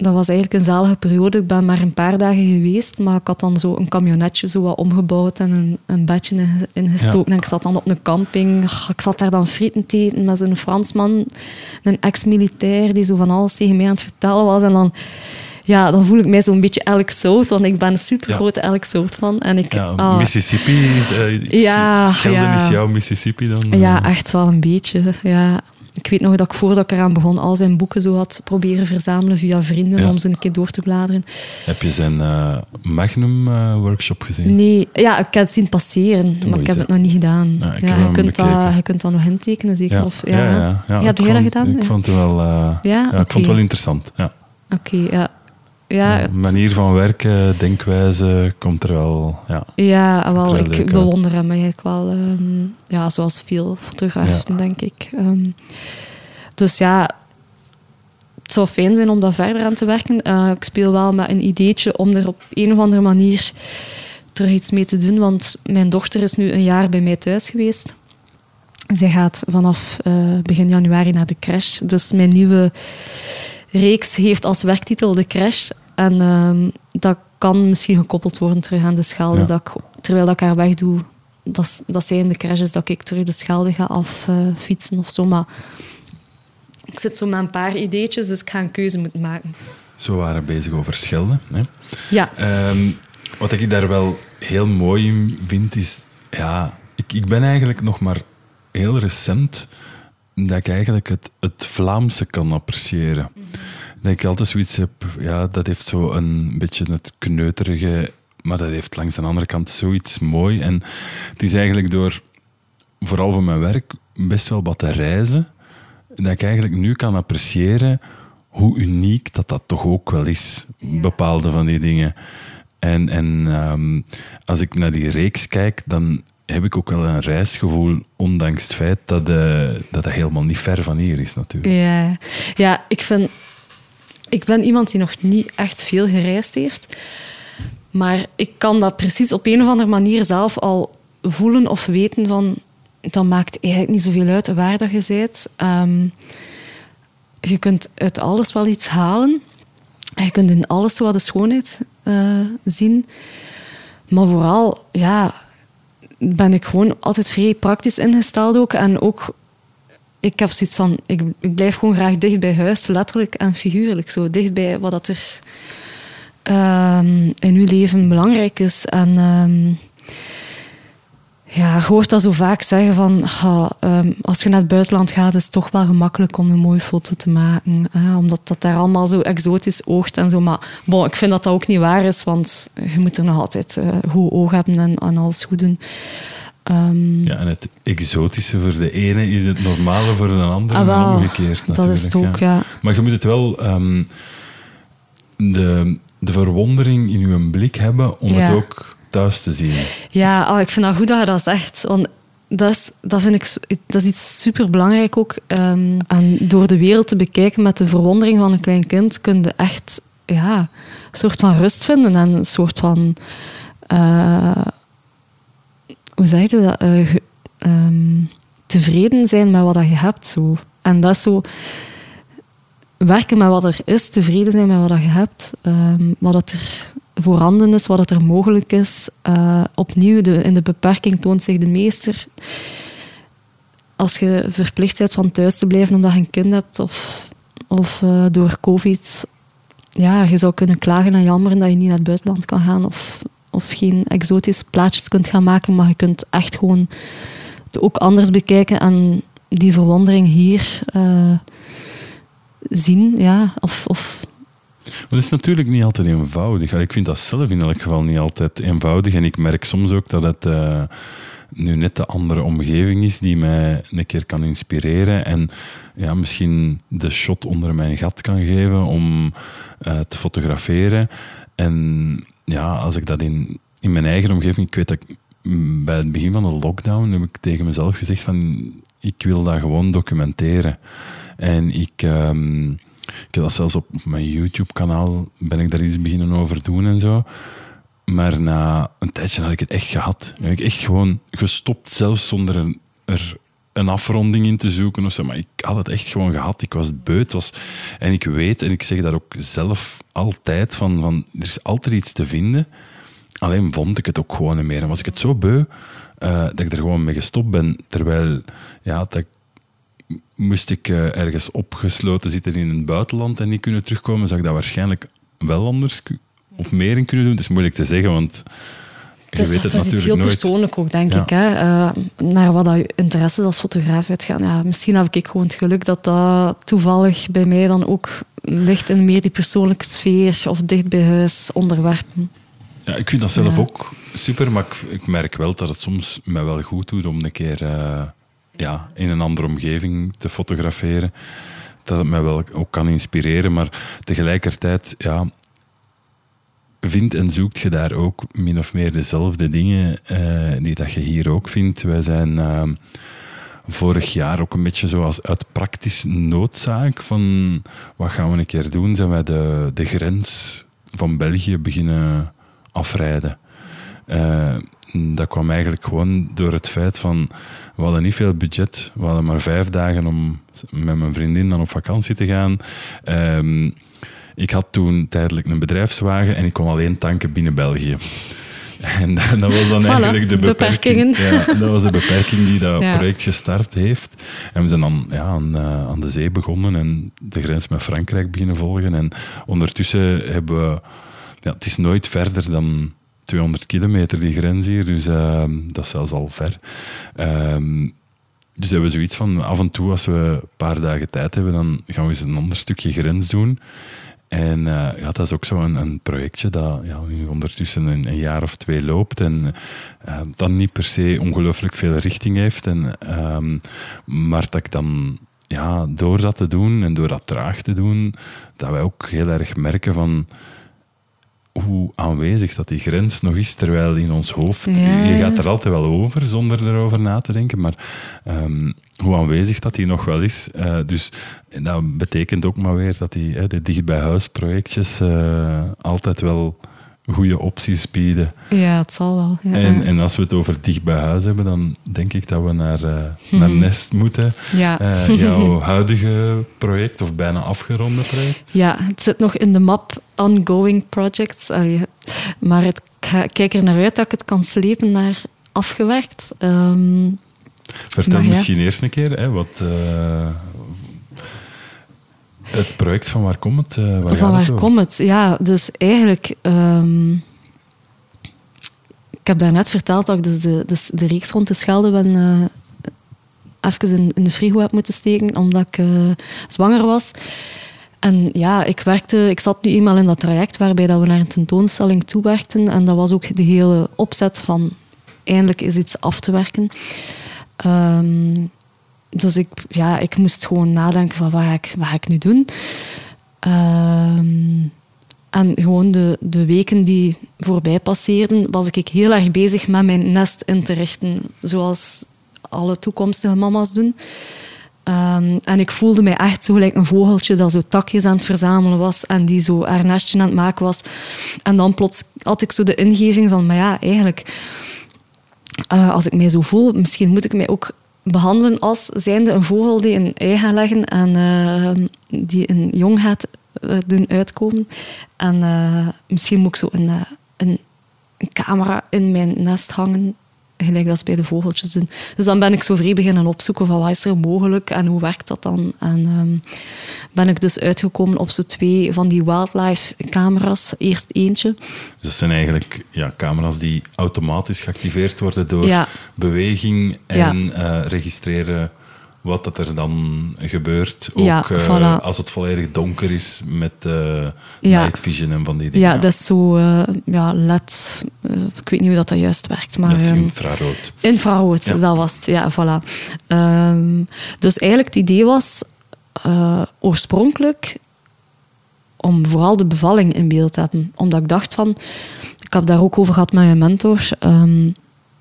dat was eigenlijk een zalige periode. Ik ben maar een paar dagen geweest, maar ik had dan zo een camionetje zo wat omgebouwd en een, een bedje in- ingestoken. Ja. En ik zat dan op een camping. Ik zat daar dan frieten te eten met zo'n Fransman, een ex-militair, die zo van alles tegen mij aan het vertellen was. En dan, ja, dan voel ik mij zo'n beetje Elk Sout, want ik ben een supergrote Elk Sout van. En ik, Ja, ah, Mississippi is... eh, Ja, Schelden ja. is jouw Mississippi dan? Ja, eh? echt wel een beetje. Ja. Ik weet nog dat ik voordat ik eraan begon al zijn boeken zo had proberen verzamelen via vrienden Ja. om ze een keer door te bladeren. Heb je zijn eh, Magnum-workshop gezien? Nee, ja, ik heb het zien passeren, maar ik heb het nog niet gedaan. Ja, je, kunt dat, je kunt dat nog intekenen, zeker? Ja, Of, ja, ja. ja, heb jij dat gedaan? Ik vond het wel, eh, Ja? ik vond het wel interessant. Ja. Oké, ja. Ja, manier van werken, denkwijze, komt er wel... Ja. ja wel, wel ik bewonder hem eigenlijk wel. ehm, ja, zoals veel fotografen, denk ik. Ehm, dus ja, het zou fijn zijn om daar verder aan te werken. Eh, ik speel wel met een ideetje om er op een of andere manier terug iets mee te doen. Want mijn dochter is nu een jaar bij mij thuis geweest. Zij gaat vanaf eh, begin januari naar de crash. Dus mijn nieuwe reeks heeft als werktitel de crash. En ehm, dat kan misschien gekoppeld worden terug aan de schelde. Ja. Dat ik, terwijl dat ik haar wegdoe, dat, dat zij in de crash is, dat ik terug de schelde ga affietsen fietsen of zo. Maar ik zit zo met een paar ideetjes, dus ik ga een keuze moeten maken. Zo waren we bezig over Schelden. Hè. Ja, Ehm, wat ik daar wel heel mooi in vind, is... Ja, ik, ik ben eigenlijk nog maar heel recent dat ik eigenlijk het, het Vlaamse kan appreciëren. Dat ik altijd zoiets heb... Ja, dat heeft zo een beetje het kneuterige... maar dat heeft langs de andere kant zoiets mooi. En het is eigenlijk door, vooral voor mijn werk, best wel wat te reizen, dat ik eigenlijk nu kan appreciëren hoe uniek dat dat toch ook wel is, bepaalde van die dingen. En, en ehm, als ik naar die reeks kijk, dan heb ik ook wel een reisgevoel, ondanks het feit dat, uh, dat helemaal niet ver van hier is natuurlijk. Ja, ja ik, vind, ik ben iemand die nog niet echt veel gereisd heeft. Maar ik kan dat precies op een of andere manier zelf al voelen of weten van... Dat maakt eigenlijk niet zoveel uit waar dat je bent. Ehm, je kunt uit alles wel iets halen. Je kunt in alles wat de schoonheid uh, zien. Maar vooral, ja, ben ik gewoon altijd vrij praktisch ingesteld ook. En ook, ik heb zoiets van, ik, ik blijf gewoon graag dicht bij huis, letterlijk en figuurlijk. Zo dicht bij wat dat er um, in uw leven belangrijk is. En um, ja, je hoort dat zo vaak zeggen van um, als je naar het buitenland gaat, is het toch wel gemakkelijk om een mooie foto te maken. Hè, omdat dat daar allemaal zo exotisch oogt en zo. Maar bon, ik vind dat dat ook niet waar is, want je moet er nog altijd uh, goed oog hebben en, en alles goed doen. Um, ja, en het exotische voor de ene is het normale voor een andere ah, wel, omgekeerd. Dat is het ook, ja. ja. Maar je moet het wel... Um, de, de verwondering in uw blik hebben om het ook thuis te zien. Ja, oh, ik vind dat goed dat je dat zegt. Want dat is, dat vind ik, dat is iets superbelangrijk ook. En door de wereld te bekijken met de verwondering van een klein kind, kun je echt ja, een soort van rust vinden en een soort van... Uh, hoe zeg je dat? Uh, um, tevreden zijn met wat je hebt. Zo. En dat zo werken met wat er is, tevreden zijn met wat je hebt, um, wat er voorhanden is, wat er mogelijk is. Uh, opnieuw, de, in de beperking toont zich de meester. Als je verplicht bent van thuis te blijven omdat je een kind hebt of, of uh, door COVID, ja, je zou kunnen klagen en jammeren dat je niet naar het buitenland kan gaan of, of geen exotische plaatjes kunt gaan maken, maar je kunt echt gewoon het ook anders bekijken en die verwondering hier uh, zien. Ja, of, of het is natuurlijk niet altijd eenvoudig. Ik vind dat zelf in elk geval niet altijd eenvoudig. En ik merk soms ook dat het uh, nu net de andere omgeving is die mij een keer kan inspireren. En ja, misschien de shot onder mijn gat kan geven om uh, te fotograferen. En ja, als ik dat in, in mijn eigen omgeving... Ik weet dat ik, bij het begin van de lockdown heb ik tegen mezelf gezegd van... Ik wil dat gewoon documenteren. En ik... Um, ik heb dat zelfs op mijn YouTube-kanaal, ben ik daar iets beginnen over doen en zo. Maar na een tijdje had ik het echt gehad. Ik heb echt gewoon gestopt, zelfs zonder een, er een afronding in te zoeken of zo. Maar ik had het echt gewoon gehad. Ik was beut. Was, en ik weet, en ik zeg dat ook zelf altijd, van, van er is altijd iets te vinden. Alleen vond ik het ook gewoon niet meer. En was ik het zo beu, uh, dat ik er gewoon mee gestopt ben. Terwijl, ja, dat ik moest ik uh, ergens opgesloten zitten in het buitenland en niet kunnen terugkomen, zou ik dat waarschijnlijk wel anders of meer in kunnen doen. Het is moeilijk te zeggen, want je weet het, het is iets heel persoonlijk ook, denk ik. Hè? Uh, naar wat je interesse als fotograaf uitgaan. Ja, misschien heb ik gewoon het geluk dat dat toevallig bij mij dan ook ligt in meer die persoonlijke sfeer of dicht bij huis onderwerpen. Ja, ik vind dat zelf ook super, maar ik, ik, merk wel dat het soms mij wel goed doet om een keer... Uh, ja, in een andere omgeving te fotograferen. Dat het mij wel ook kan inspireren, maar tegelijkertijd, ja, vindt en zoekt je daar ook min of meer dezelfde dingen uh, die dat je hier ook vindt. Wij zijn uh, vorig jaar ook een beetje zoals uit praktisch noodzaak van wat gaan we een keer doen, zijn wij de, de grens van België beginnen afrijden. Uh, dat kwam eigenlijk gewoon door het feit van we hadden niet veel budget. We hadden maar vijf dagen om met mijn vriendin dan op vakantie te gaan. Um, ik had toen tijdelijk een bedrijfswagen en ik kon alleen tanken binnen België. En dat was dan eigenlijk de beperking. Ja, dat was de beperking die dat project gestart heeft. En we zijn dan ja, aan, uh, aan, de zee begonnen en de grens met Frankrijk beginnen volgen. En ondertussen hebben we... Ja, het is nooit verder dan 200 kilometer, die grens hier. Dus uh, dat is zelfs al ver. Uh, dus hebben we zoiets van, af en toe als we een paar dagen tijd hebben, dan gaan we eens een ander stukje grens doen. En ja, dat is ook zo'n een, een, projectje dat ja, nu ondertussen een, jaar of twee loopt en uh, dat niet per se ongelooflijk veel richting heeft. En, ehm, maar dat ik dan ja, door dat te doen en door dat traag te doen, dat wij ook heel erg merken van hoe aanwezig dat die grens nog is, terwijl in ons hoofd, je gaat er altijd wel over zonder erover na te denken, maar um, hoe aanwezig dat die nog wel is. Uh, dus dat betekent ook maar weer dat die, de dicht bij huis projectjes uh, altijd wel goede opties bieden. Ja, het zal wel. Ja. En, en als we het over dicht bij huis hebben, dan denk ik dat we naar, uh, naar mhm. Nest moeten. Ja. Uh, jouw huidige project, of bijna afgeronde project. Ja, het zit nog in de map ongoing projects. Allee, maar het, ik kijk er naar uit dat ik het kan slepen naar afgewerkt. Um, Vertel misschien eerst een keer, hè, wat, uh, het project van waar komt het? Uh, waar van waar komt het? Ja, dus eigenlijk... Um, ik heb daarnet verteld dat ik dus de, de, de reeks rond de Schelde ben... Uh, even in, in, de frigo heb moeten steken, omdat ik uh, zwanger was. En ja, ik, werkte, ik zat nu eenmaal in dat traject waarbij dat we naar een tentoonstelling toewerkten. En dat was ook de hele opzet van eindelijk is iets af te werken. Um, dus ik, ja, ik moest gewoon nadenken van wat ga ik, wat ga ik nu doen. Ehm, en gewoon de, de weken die voorbij passeerden, was ik heel erg bezig met mijn nest in te richten. Zoals alle toekomstige mama's doen. Ehm, en ik voelde mij echt zo gelijk een vogeltje dat zo takjes aan het verzamelen was en die zo haar nestje aan het maken was. En dan plots had ik zo de ingeving van, maar ja, eigenlijk, uh, als ik mij zo voel, misschien moet ik mij ook behandelen als zijnde een vogel die een ei gaat leggen en uh, die een jong gaat uh, doen uitkomen. En uh, misschien moet ik zo een, een, camera in mijn nest hangen gelijk dat ze bij de vogeltjes doen. Dus dan ben ik zo vrij beginnen opzoeken van wat is er mogelijk en hoe werkt dat dan. En um, ben ik dus uitgekomen op zo twee van die wildlife camera's. Eerst eentje. Dus dat zijn eigenlijk ja, camera's die automatisch geactiveerd worden door beweging en ja. uh, registreren wat dat er dan gebeurt. Ook ja, uh, als het volledig donker is met uh, ja. night vision en van die dingen. Ja, dat is zo uh, ja, LED. ik weet niet hoe dat, dat juist werkt. Maar, dat is ehm, infrarood. Infrarood, dat was het. Ja, voilà. Um, dus eigenlijk het idee was oorspronkelijk om vooral de bevalling in beeld te hebben. Omdat ik dacht van... Ik heb daar ook over gehad met mijn mentor. Um,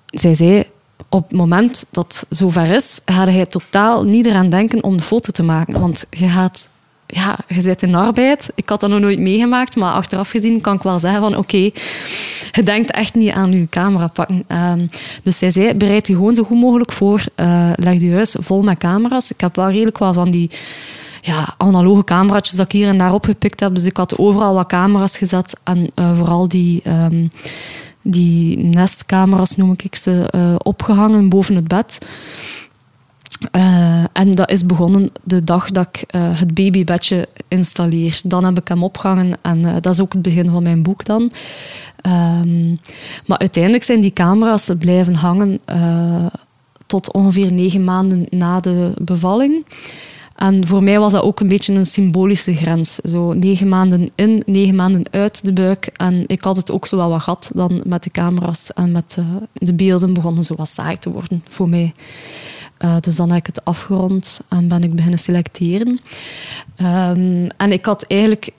zij zei op het moment dat het zover is, ga je totaal niet eraan denken om de foto te maken. Want je gaat... Ja, je zit in arbeid. Ik had dat nog nooit meegemaakt, maar achteraf gezien kan ik wel zeggen van oké, je denkt echt niet aan je camera pakken. Um, dus zij zei, bereid je gewoon zo goed mogelijk voor. Uh, leg je huis vol met camera's. Ik heb wel redelijk wel van die ja, analoge camera's dat ik hier en daar opgepikt heb. Dus ik had overal wat camera's gezet. En uh, vooral die... Um, die nestcamera's, noem ik ze, uh, opgehangen boven het bed. Uh, en dat is begonnen de dag dat ik uh, het babybedje installeer. Dan heb ik hem opgehangen en dat is ook het begin van mijn boek dan. Um, maar uiteindelijk zijn die camera's blijven hangen tot ongeveer negen maanden na de bevalling. En voor mij was dat ook een beetje een symbolische grens. Zo negen maanden in, negen maanden uit de buik. En ik had het ook zo wel wat gehad dan met de camera's en met uh, de beelden begonnen zo wat saai te worden voor mij. Uh, dus dan heb ik het afgerond en ben ik beginnen selecteren. Um, en ik had eigenlijk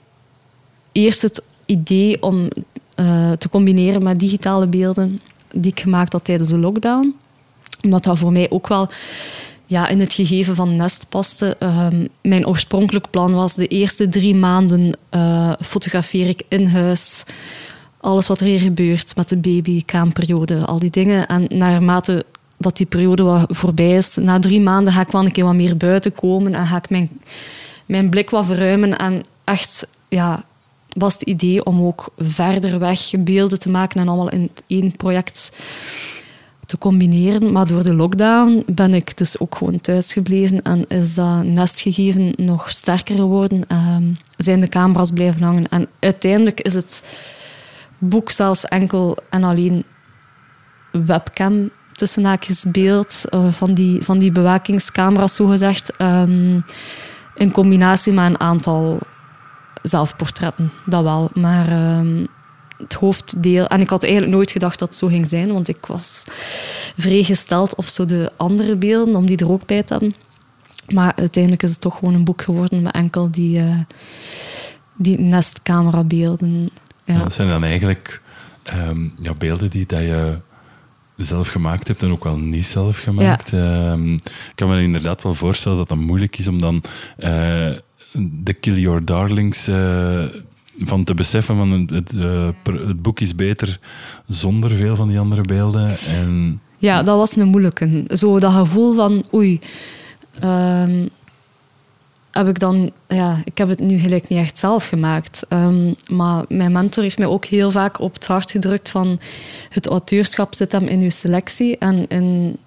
eerst het idee om uh, te combineren met digitale beelden die ik gemaakt had tijdens de lockdown. Omdat dat voor mij ook wel ja, in het gegeven van Nest paste. Um, mijn oorspronkelijk plan was de eerste drie maanden uh, fotografeer ik in huis. Alles wat er hier gebeurt met de baby, kraamperiode, al die dingen. En naarmate dat die periode wat voorbij is, na drie maanden ga ik wel een keer wat meer buiten komen en ga ik mijn, mijn blik wat verruimen. En echt, ja, was het idee om ook verder weg beelden te maken en allemaal in één project te combineren. Maar door de lockdown ben ik dus ook gewoon thuis gebleven en is dat nestgegeven nog sterker geworden. Ehm, zijn de camera's blijven hangen. En uiteindelijk is het boek zelfs enkel en alleen webcam tussen haakjes beeld uh, van, die, van die bewakingscamera's, zogezegd. Um, in combinatie met een aantal zelfportretten, dat wel. Maar ehm, het hoofddeel... En ik had eigenlijk nooit gedacht dat het zo ging zijn, want ik was vrij gesteld op zo de andere beelden, om die er ook bij te hebben. Maar uiteindelijk is het toch gewoon een boek geworden met enkel die, uh, die nestcamerabeelden. Ja. ja. dat zijn dan eigenlijk ehm, ja, beelden die dat je zelf gemaakt hebt en ook wel niet zelf gemaakt. Ja. Ehm, ik kan me inderdaad wel voorstellen dat dat moeilijk is om dan uh, de Kill Your Darlings uh, van te beseffen van het, uh, het, boek is beter zonder veel van die andere beelden. En... Ja, dat was een moeilijke. Zo dat gevoel van oei. Um, heb ik dan, ja, ik heb het nu gelijk niet echt zelf gemaakt. Um, maar mijn mentor heeft mij ook heel vaak op het hart gedrukt van het auteurschap zit hem in uw selectie en in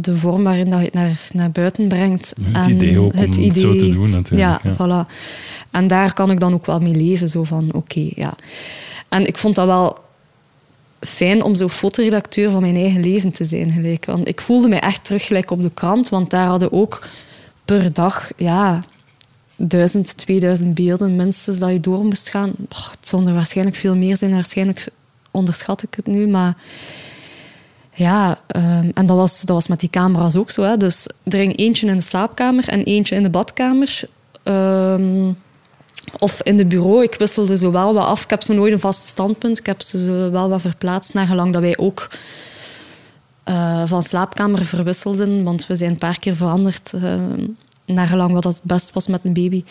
de vorm waarin dat je het naar, naar buiten brengt. Het en idee ook het om idee, het zo te doen natuurlijk. Ja, ja, voilà. En daar kan ik dan ook wel mee leven, zo van oké, okay, ja. En ik vond dat wel fijn om zo fotoredacteur van mijn eigen leven te zijn gelijk. Want ik voelde mij echt terug gelijk op de krant, want daar hadden ook per dag, ja, duizend, 2000 beelden minstens dat je door moest gaan. het zal er waarschijnlijk veel meer zijn, waarschijnlijk onderschat ik het nu, maar ja, um, en dat was, dat was met die camera's ook zo. Hè. Dus er ging eentje in de slaapkamer en eentje in de badkamer. Um, of in de bureau. Ik wisselde zo wel wat af. Ik heb ze nooit een vast standpunt. Ik heb ze wel wat verplaatst, nagelang dat wij ook uh, van slaapkamer verwisselden. Want we zijn een paar keer veranderd. Uh, nagelang wat het best was met een baby.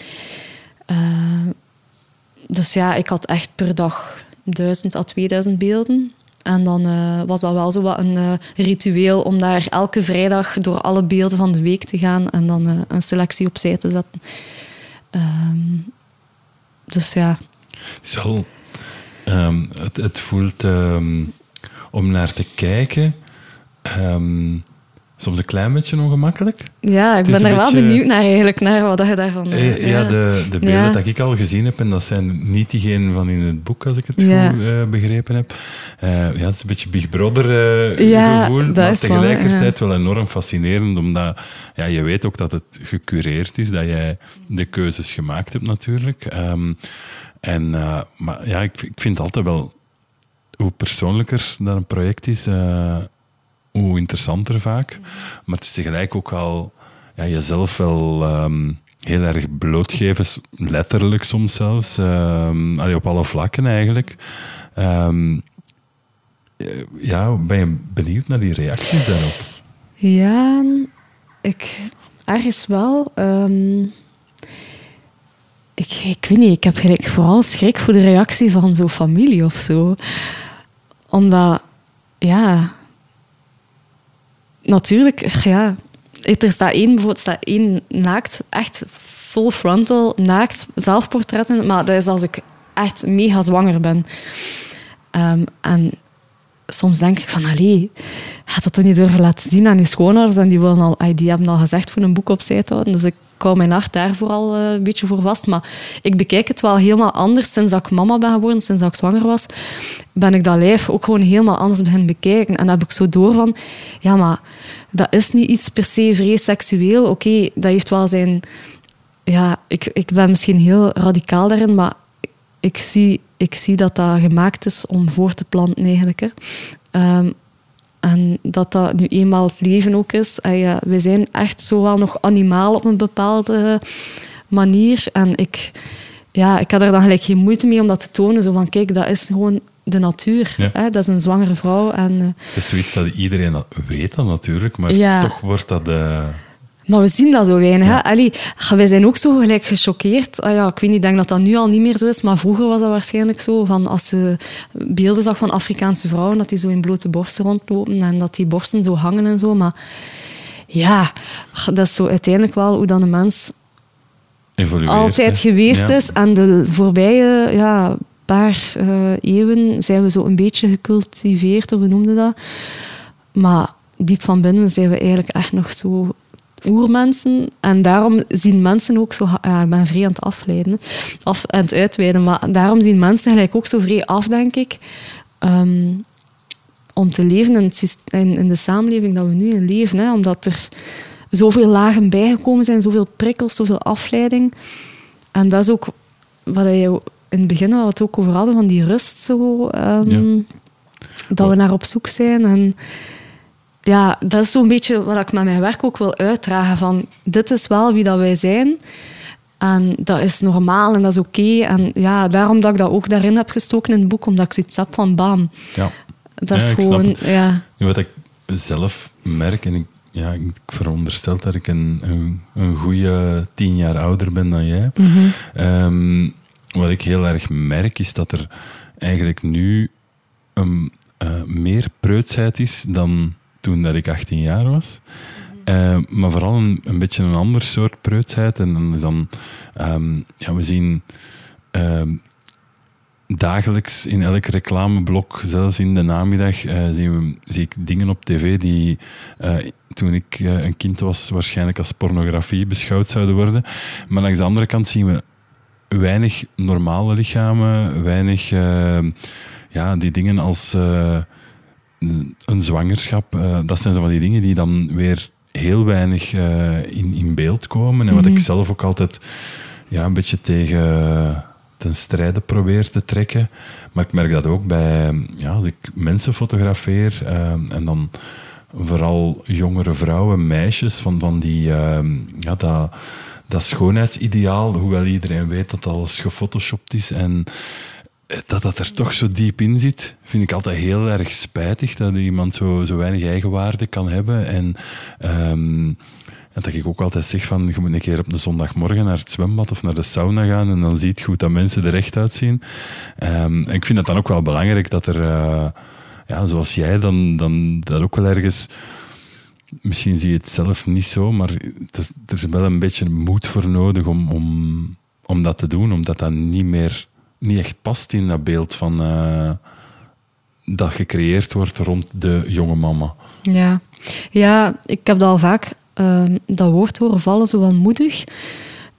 Dus ja, ik had echt per dag 1000 à 2000 beelden. En dan uh, was dat wel zo wat een uh, ritueel om daar elke vrijdag door alle beelden van de week te gaan en dan uh, een selectie opzij te zetten. Um, dus ja. Het is wel... Um, het, het, voelt um, om naar te kijken soms een klein beetje ongemakkelijk. Ja, ik ben er wel benieuwd naar eigenlijk, naar wat je daarvan... Uh, ja, ja, de, de beelden ja. dat ik al gezien heb, en dat zijn niet diegenen van in het boek, als ik het ja. goed uh, begrepen heb. Uh, ja, het is een beetje Big Brother gevoel, maar tegelijkertijd wel, wel enorm fascinerend, omdat ja, je weet ook dat het gecureerd is, dat jij de keuzes gemaakt hebt natuurlijk. Um, en, maar ja, ik, ik vind altijd wel, hoe persoonlijker dat een project is hoe interessanter vaak. Maar het is tegelijk ook wel ja, jezelf wel um, heel erg blootgeven, letterlijk soms zelfs. Allee, op alle vlakken eigenlijk. Um, ja, ben je benieuwd naar die reacties daarop? Ja, ik ergens wel. ik, ik weet niet, ik heb gelijk vooral schrik voor de reactie van zo'n familie of zo. Omdat, ja, natuurlijk, ja. Er staat één, bijvoorbeeld staat één naakt, echt full frontal, naakt, zelfportretten. Maar dat is als ik echt mega zwanger ben. Um, en soms denk ik van, allee, gaat dat toch niet durven laten zien aan die schoonouders? En die, willen al, die hebben al gezegd voor een boek opzij te houden. Dus ik hou mijn hart daar vooral uh, een beetje voor vast. Maar ik bekijk het wel helemaal anders sinds dat ik mama ben geworden, sinds dat ik zwanger was. Ben ik dat lijf ook gewoon helemaal anders beginnen bekijken. En dan heb ik zo door van, ja, maar dat is niet iets per se vrij seksueel. Oké, dat heeft wel zijn... Ja, ik, ik ben misschien heel radicaal daarin, maar ik zie, ik zie dat dat gemaakt is om voor te planten eigenlijk. Hè. Um, en dat dat nu eenmaal het leven ook is. En ja, we zijn echt zo wel nog animaal op een bepaalde manier. En ik, ja, ik had er dan gelijk geen moeite mee om dat te tonen. Zo van, kijk, dat is gewoon de natuur. Hè? Dat is een zwangere vrouw. En, uh, het is zoiets dat iedereen dat weet dan natuurlijk, maar ja. toch wordt dat... Uh, maar we zien dat zo weinig. Ja. Allee, wij zijn ook zo gelijk gechoqueerd. Ah ja, ik weet niet, ik denk dat dat nu al niet meer zo is, maar vroeger was dat waarschijnlijk zo. Van als ze beelden zag van Afrikaanse vrouwen, dat die zo in blote borsten rondlopen en dat die borsten zo hangen en zo. Maar ja, dat is zo uiteindelijk wel hoe dan een mens Evolueert, altijd geweest is. En de voorbije ja, paar uh, eeuwen zijn we zo een beetje gecultiveerd, of we noemden dat. Maar diep van binnen zijn we eigenlijk echt nog zo oermensen. En daarom zien mensen ook zo... Ja, ik ben vrij aan het afleiden, af, aan het uitweiden, maar daarom zien mensen gelijk ook zo vrij af, denk ik, um, om te leven in, in, in, de samenleving dat we nu in leven. Hè, omdat er zoveel lagen bijgekomen zijn, zoveel prikkels, zoveel afleiding. En dat is ook wat je in het begin wat ook over hadden, van die rust zo. ehm, Ja. Dat we naar op zoek zijn. En ja, dat is zo'n beetje wat ik met mijn werk ook wil uitdragen. Van, dit is wel wie dat wij zijn. En dat is normaal en dat is oké. En ja, daarom dat ik dat ook daarin heb gestoken in het boek, omdat ik zoiets heb van bam. Ja. Dat is gewoon, ja. Wat ik zelf merk, en ik, ja, ik veronderstel dat ik een, een, een goede tien jaar ouder ben dan jij. Ehm, wat ik heel erg merk, is dat er eigenlijk nu een, eh, meer preutsheid is dan toen dat ik 18 jaar was. Eh, maar vooral een, beetje een ander soort preutsheid. En dan dan, ehm, ja, we zien ehm, dagelijks in elk reclameblok, zelfs in de namiddag, eh, zien we, zie ik dingen op tv die eh, toen ik een kind was waarschijnlijk als pornografie beschouwd zouden worden. Maar langs de andere kant zien we weinig normale lichamen, weinig eh, ja, die dingen als een zwangerschap. eh, dat zijn zo van die dingen die dan weer heel weinig eh, in, in beeld komen. En wat ik zelf ook altijd ja, een beetje tegen ten strijde probeer te trekken. Maar ik merk dat ook bij, ja, als ik mensen fotografeer eh, en dan vooral jongere vrouwen, meisjes, van, van die, ja, dat, dat schoonheidsideaal, hoewel iedereen weet dat alles gefotoshopt is en dat dat er toch zo diep in zit, vind ik altijd heel erg spijtig dat iemand zo, zo weinig eigenwaarde kan hebben. En ehm, dat ik ook altijd zeg van, je moet een keer op de zondagmorgen naar het zwembad of naar de sauna gaan en dan ziet je goed dat mensen er echt uitzien. Ehm, en ik vind het dan ook wel belangrijk dat er, eh, ja, zoals jij, dan, dan dat ook wel ergens... Misschien zie je het zelf niet zo, maar er is wel een beetje moed voor nodig om, om, om dat te doen, omdat dat niet meer niet echt past in dat beeld van eh, dat gecreëerd wordt rond de jonge mama. Ja. ja, ik heb dat al vaak ehm, dat woord horen vallen, zo van moedig.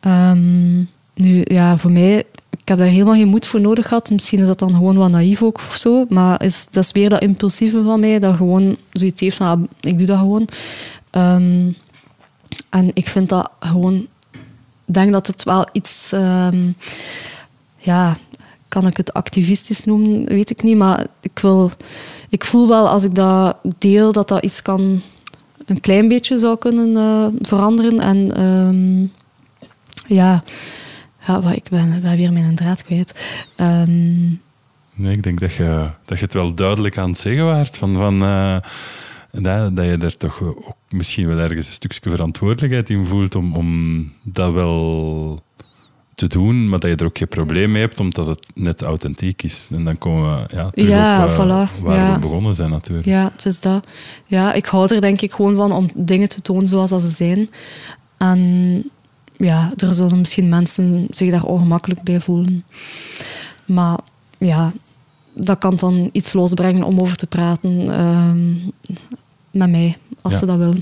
Ehm, nu, ja, voor mij, ik heb daar helemaal geen moed voor nodig gehad. Misschien is dat dan gewoon wat naïef ook of zo. Maar is, dat is weer dat impulsieve van mij, dat gewoon zoiets heeft van, ah, ik doe dat gewoon. Ehm, en ik vind dat gewoon, ik denk dat het wel iets, ja, kan ik het activistisch noemen, weet ik niet. Maar ik, wil, ik voel wel als ik dat deel, dat dat iets kan, een klein beetje zou kunnen eh, veranderen. En ehm, ja, ja wat, ik ben, ben weer mijn draad kwijt. Ehm, Nee, ik denk dat je, dat je het wel duidelijk aan het zeggen waart. Van, van, eh, dat, dat je er toch ook misschien wel ergens een stukje verantwoordelijkheid in voelt om, om dat wel te doen, maar dat je er ook geen probleem mee hebt, omdat het net authentiek is. En dan komen we ja, terug Ja, op eh, voilà, waar ja. we begonnen zijn natuurlijk. Ja, het is dat. Ja, ik hou er denk ik gewoon van om dingen te tonen zoals dat ze zijn. En ja, er zullen misschien mensen zich daar ongemakkelijk bij voelen. Maar ja, dat kan dan iets losbrengen om over te praten ehm, met mij, als Ja. ze dat willen.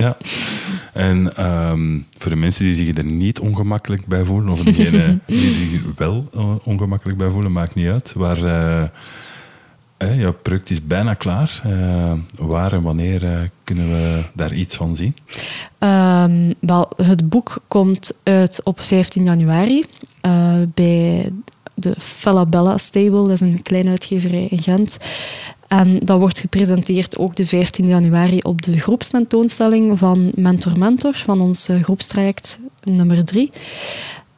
Ja. En ehm, voor de mensen die zich er niet ongemakkelijk bij voelen, of diegenen die zich er wel eh, ongemakkelijk bij voelen, maakt niet uit. Waar, eh, eh, jouw product is bijna klaar. Eh, waar en wanneer eh, kunnen we daar iets van zien? Ehm, wel, het boek komt uit op 15 januari eh, bij de Falabella Stable. Dat is een kleine uitgeverij in Gent. En dat wordt gepresenteerd ook de 15 januari op de groepstentoonstelling van Mentor Mentor, van ons eh, groepstraject nummer 3.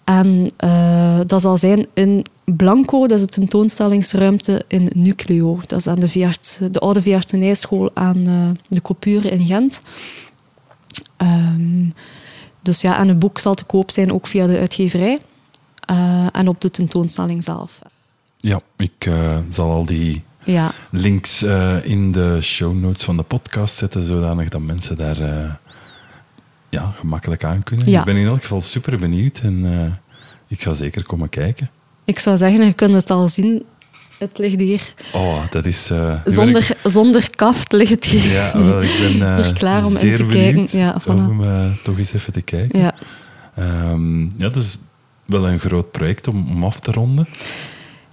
En eh, dat zal zijn in Blanco, dat is de tentoonstellingsruimte in Nucleo. Dat is aan de, veearts, de oude veeartsenijschool aan eh, de Coupure in Gent. Ehm, dus ja, en het boek zal te koop zijn ook via de uitgeverij en op de tentoonstelling zelf. Ja, ik zal al die Ja, links eh, in de show notes van de podcast zetten, zodanig dat mensen daar eh, ja, gemakkelijk aan kunnen. Ja. Ik ben in elk geval super benieuwd en eh, ik ga zeker komen kijken. ik zou zeggen, je kunt het al zien. Het ligt hier. Oh, dat is... ik- Zonder, zonder kaft ligt het hier. Ja, wel, ik ben Hier klaar om in zeer te benieuwd kijken. Ja, voilà. om toch eens even te kijken. Ja. Ehm, ja, het is wel een groot project om, om af te ronden.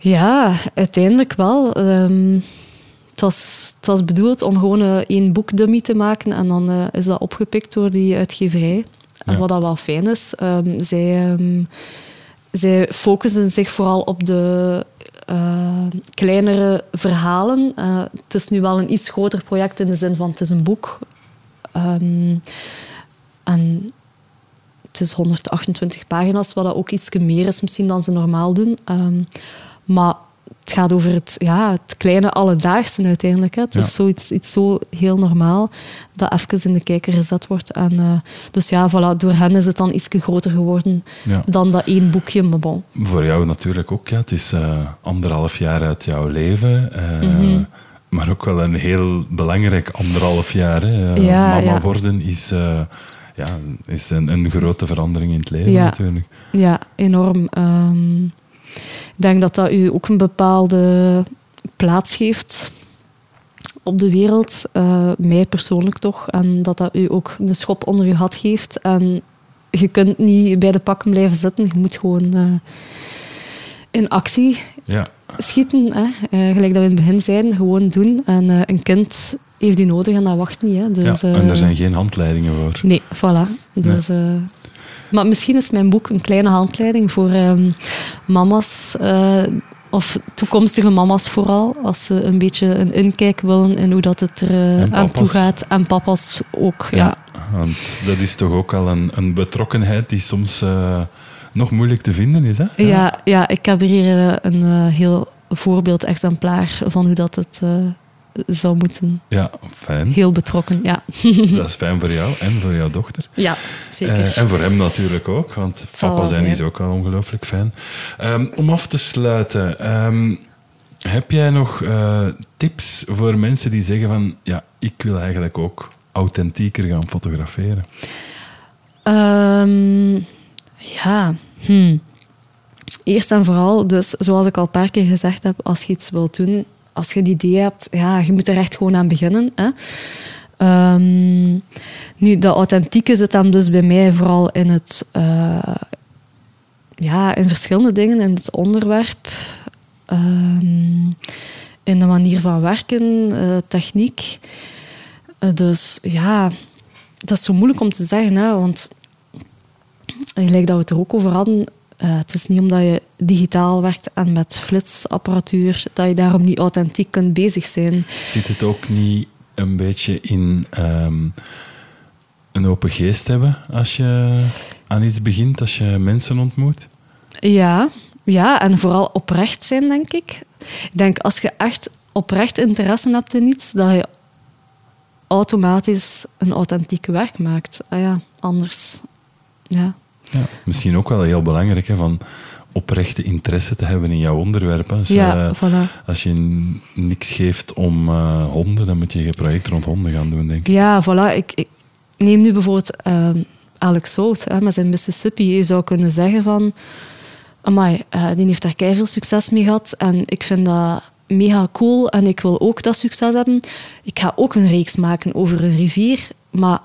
Ja, uiteindelijk wel. Ehm, het, was, het was bedoeld om gewoon eh, één boekdummy te maken en dan eh, is dat opgepikt door die uitgeverij. En wat dat wel fijn is, ehm, zij, ehm, zij focussen zich vooral op de eh, kleinere verhalen. Het is nu wel een iets groter project in de zin van het is een boek. En het is 128 pagina's, wat dat ook iets meer is misschien dan ze normaal doen. Maar het gaat over het, ja, het kleine alledaagse uiteindelijk. Hè. Het is zoiets iets zo heel normaal dat even in de kijker gezet wordt. En, uh, dus ja, voilà, door hen is het dan iets groter geworden dan dat één boekje. Maar bon. Voor jou natuurlijk ook. Ja. Het is uh, anderhalf jaar uit jouw leven. Uh, Maar ook wel een heel belangrijk anderhalf jaar. Hè. Ja, Mama worden is ja, is een, een, grote verandering in het leven ja. natuurlijk. Ja, enorm. Um, ik denk dat dat u ook een bepaalde plaats geeft op de wereld, uh, mij persoonlijk toch, en dat dat u ook een schop onder uw hat geeft. En je kunt niet bij de pakken blijven zitten, je moet gewoon uh, in actie ja. schieten. Hè? Uh, gelijk dat we in het begin zeiden, gewoon doen. En een kind heeft u nodig en dat wacht niet. Hè? Dus, ja, en er zijn geen handleidingen voor. Nee, voilà. Dus, nee. Maar misschien is mijn boek een kleine handleiding voor um, mama's, uh, of toekomstige mama's vooral, als ze een beetje een inkijk willen in hoe dat het er uh, aan toe gaat. En papa's ook, ja. ja. Want dat is toch ook al een, een betrokkenheid die soms uh, nog moeilijk te vinden is, hè? Ja, ja, ja ik heb hier een heel voorbeeldexemplaar van hoe dat het zou moeten. Ja, fijn. Heel betrokken, ja. Dat is fijn voor jou en voor jouw dochter. Ja, zeker. Uh, en voor hem natuurlijk ook, want papa zijn is ook al ongelooflijk fijn. Um, om af te sluiten, um, heb jij nog uh, tips voor mensen die zeggen van, ja, ik wil eigenlijk ook authentieker gaan fotograferen? Um, ja, hm. Eerst en vooral, dus zoals ik al een paar keer gezegd heb, als je iets wilt doen, als je een idee hebt, ja, je moet er echt gewoon aan beginnen. Hè. Um, nu, de authentieke zit dan dus bij mij vooral in het... Uh, ja, in verschillende dingen. In het onderwerp, um, in de manier van werken, uh, techniek. Uh, dus ja, dat is zo moeilijk om te zeggen, hè, want gelijk dat we het er ook over hadden, uh, het is niet omdat je digitaal werkt en met flitsapparatuur dat je daarom niet authentiek kunt bezig zijn. Zit het ook niet een beetje in um, een open geest hebben als je aan iets begint, als je mensen ontmoet? Ja, ja, en vooral oprecht zijn, denk ik. Ik denk als je echt oprecht interesse hebt in iets, dat je automatisch een authentiek werk maakt. Ah ja, anders. Ja. Ja, misschien ook wel heel belangrijk, hè, van oprechte interesse te hebben in jouw onderwerp. Als, ja, uh, voilà. als je niks geeft om uh, honden, dan moet je een project rond honden gaan doen, denk ik. Ja, voilà. Ik, ik neem nu bijvoorbeeld uh, Alex Sout hè, met zijn Mississippi. Je zou kunnen zeggen van... Amai, die heeft daar veel succes mee gehad. En ik vind dat mega cool. En ik wil ook dat succes hebben. Ik ga ook een reeks maken over een rivier. Maar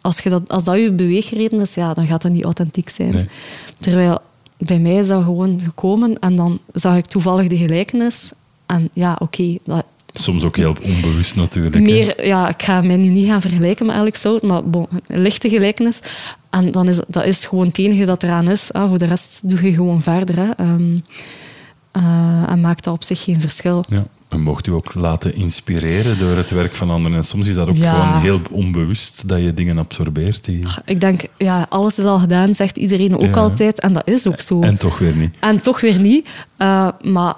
als, je dat, als dat je beweegreden is, ja, dan gaat dat niet authentiek zijn. Nee. Terwijl bij mij is dat gewoon gekomen en dan zag ik toevallig de gelijkenis. En ja, oké. Okay, Soms ook heel onbewust natuurlijk. Meer, hè? ja, ik ga mij nu niet gaan vergelijken met Alex Sout, maar bon, een lichte gelijkenis. En dan is dat is gewoon het enige dat eraan is. Hè. Voor de rest doe je gewoon verder. Hè. Um, uh, en maakt dat op zich geen verschil. Ja. En mocht u ook laten inspireren door het werk van anderen. En soms is dat ook ja. gewoon heel onbewust dat je dingen absorbeert. Die... Ik denk, ja, alles is al gedaan, zegt iedereen ook ja. altijd. En dat is ook zo. En toch weer niet. En toch weer niet. Uh, maar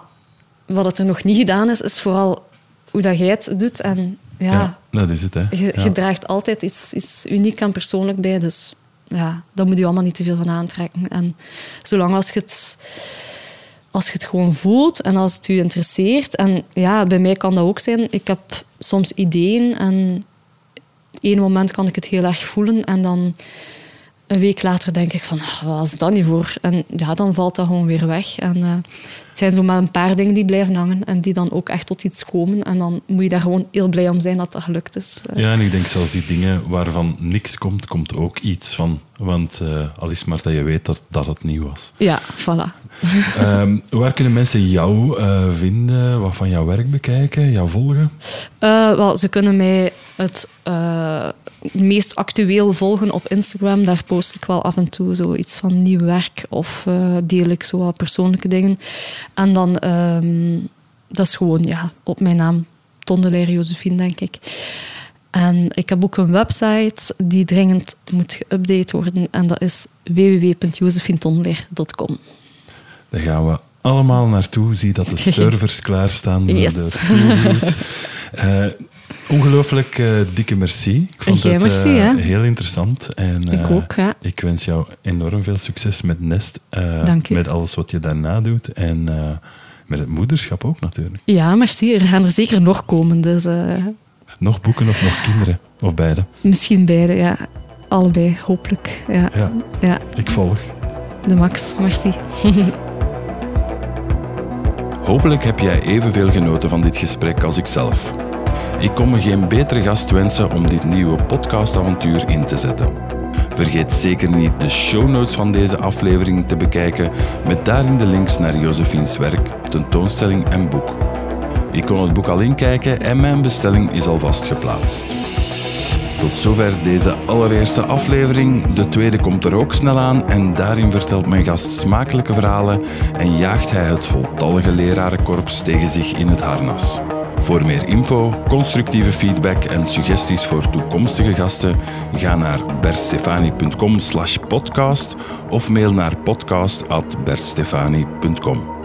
wat het er nog niet gedaan is, is vooral hoe dat jij het doet. En ja, ja dat is het. Hè. Je, je draagt altijd iets, iets uniek en persoonlijk bij. Dus ja, daar moet je allemaal niet te veel van aantrekken. En zolang als je het als je het gewoon voelt en als het je interesseert. En ja, bij mij kan dat ook zijn. Ik heb soms ideeën en één moment kan ik het heel erg voelen en dan een week later denk ik van, oh, wat is dat niet voor? En ja, dan valt dat gewoon weer weg. En uh, het zijn zo maar een paar dingen die blijven hangen en die dan ook echt tot iets komen. En dan moet je daar gewoon heel blij om zijn dat dat gelukt is. Ja, en ik denk zelfs die dingen waarvan niks komt, komt ook iets van. Want uh, al is maar dat je weet dat, dat het nieuw was. Ja, voilà. um, waar kunnen mensen jou uh, vinden? Wat van jouw werk bekijken? Jou volgen? wel, ze kunnen mij het meest actueel volgen op Instagram. Daar post ik wel af en toe zoiets van nieuw werk of uh, deel ik zo wat persoonlijke dingen. En dan, ehm, dat is gewoon ja, op mijn naam, Tondelair Josephine, denk ik. En ik heb ook een website die dringend moet geüpdate worden. En dat is www.josephintonleer.com. Daar gaan we allemaal naartoe. Zie dat de servers klaarstaan yes. de uh, Ongelooflijk uh, dikke merci. Ik vond het merci, uh, heel interessant. En, ik ook, ja. Ik wens jou enorm veel succes met Nest. met alles wat je daarna doet. En met het moederschap ook natuurlijk. Ja, merci. Er gaan er zeker nog komen. Dus, nog boeken of nog kinderen? Of beide? Misschien beide, ja. Allebei, hopelijk. Ja. ja. ja. Ik volg. De max, merci. Hopelijk heb jij evenveel genoten van dit gesprek als ik zelf. Ik kon me geen betere gast wensen om dit nieuwe podcastavontuur in te zetten. Vergeet zeker niet de show notes van deze aflevering te bekijken met daarin de links naar Josephine's werk, tentoonstelling en boek. Ik kon het boek al inkijken en mijn bestelling is alvast geplaatst. Tot zover deze allereerste aflevering. De tweede komt er ook snel aan en daarin vertelt mijn gast smakelijke verhalen en jaagt hij het voltallige lerarenkorps tegen zich in het harnas. Voor meer info, constructieve feedback en suggesties voor toekomstige gasten, ga naar bertstefani.com podcast of mail naar podcast.bertstefani.com.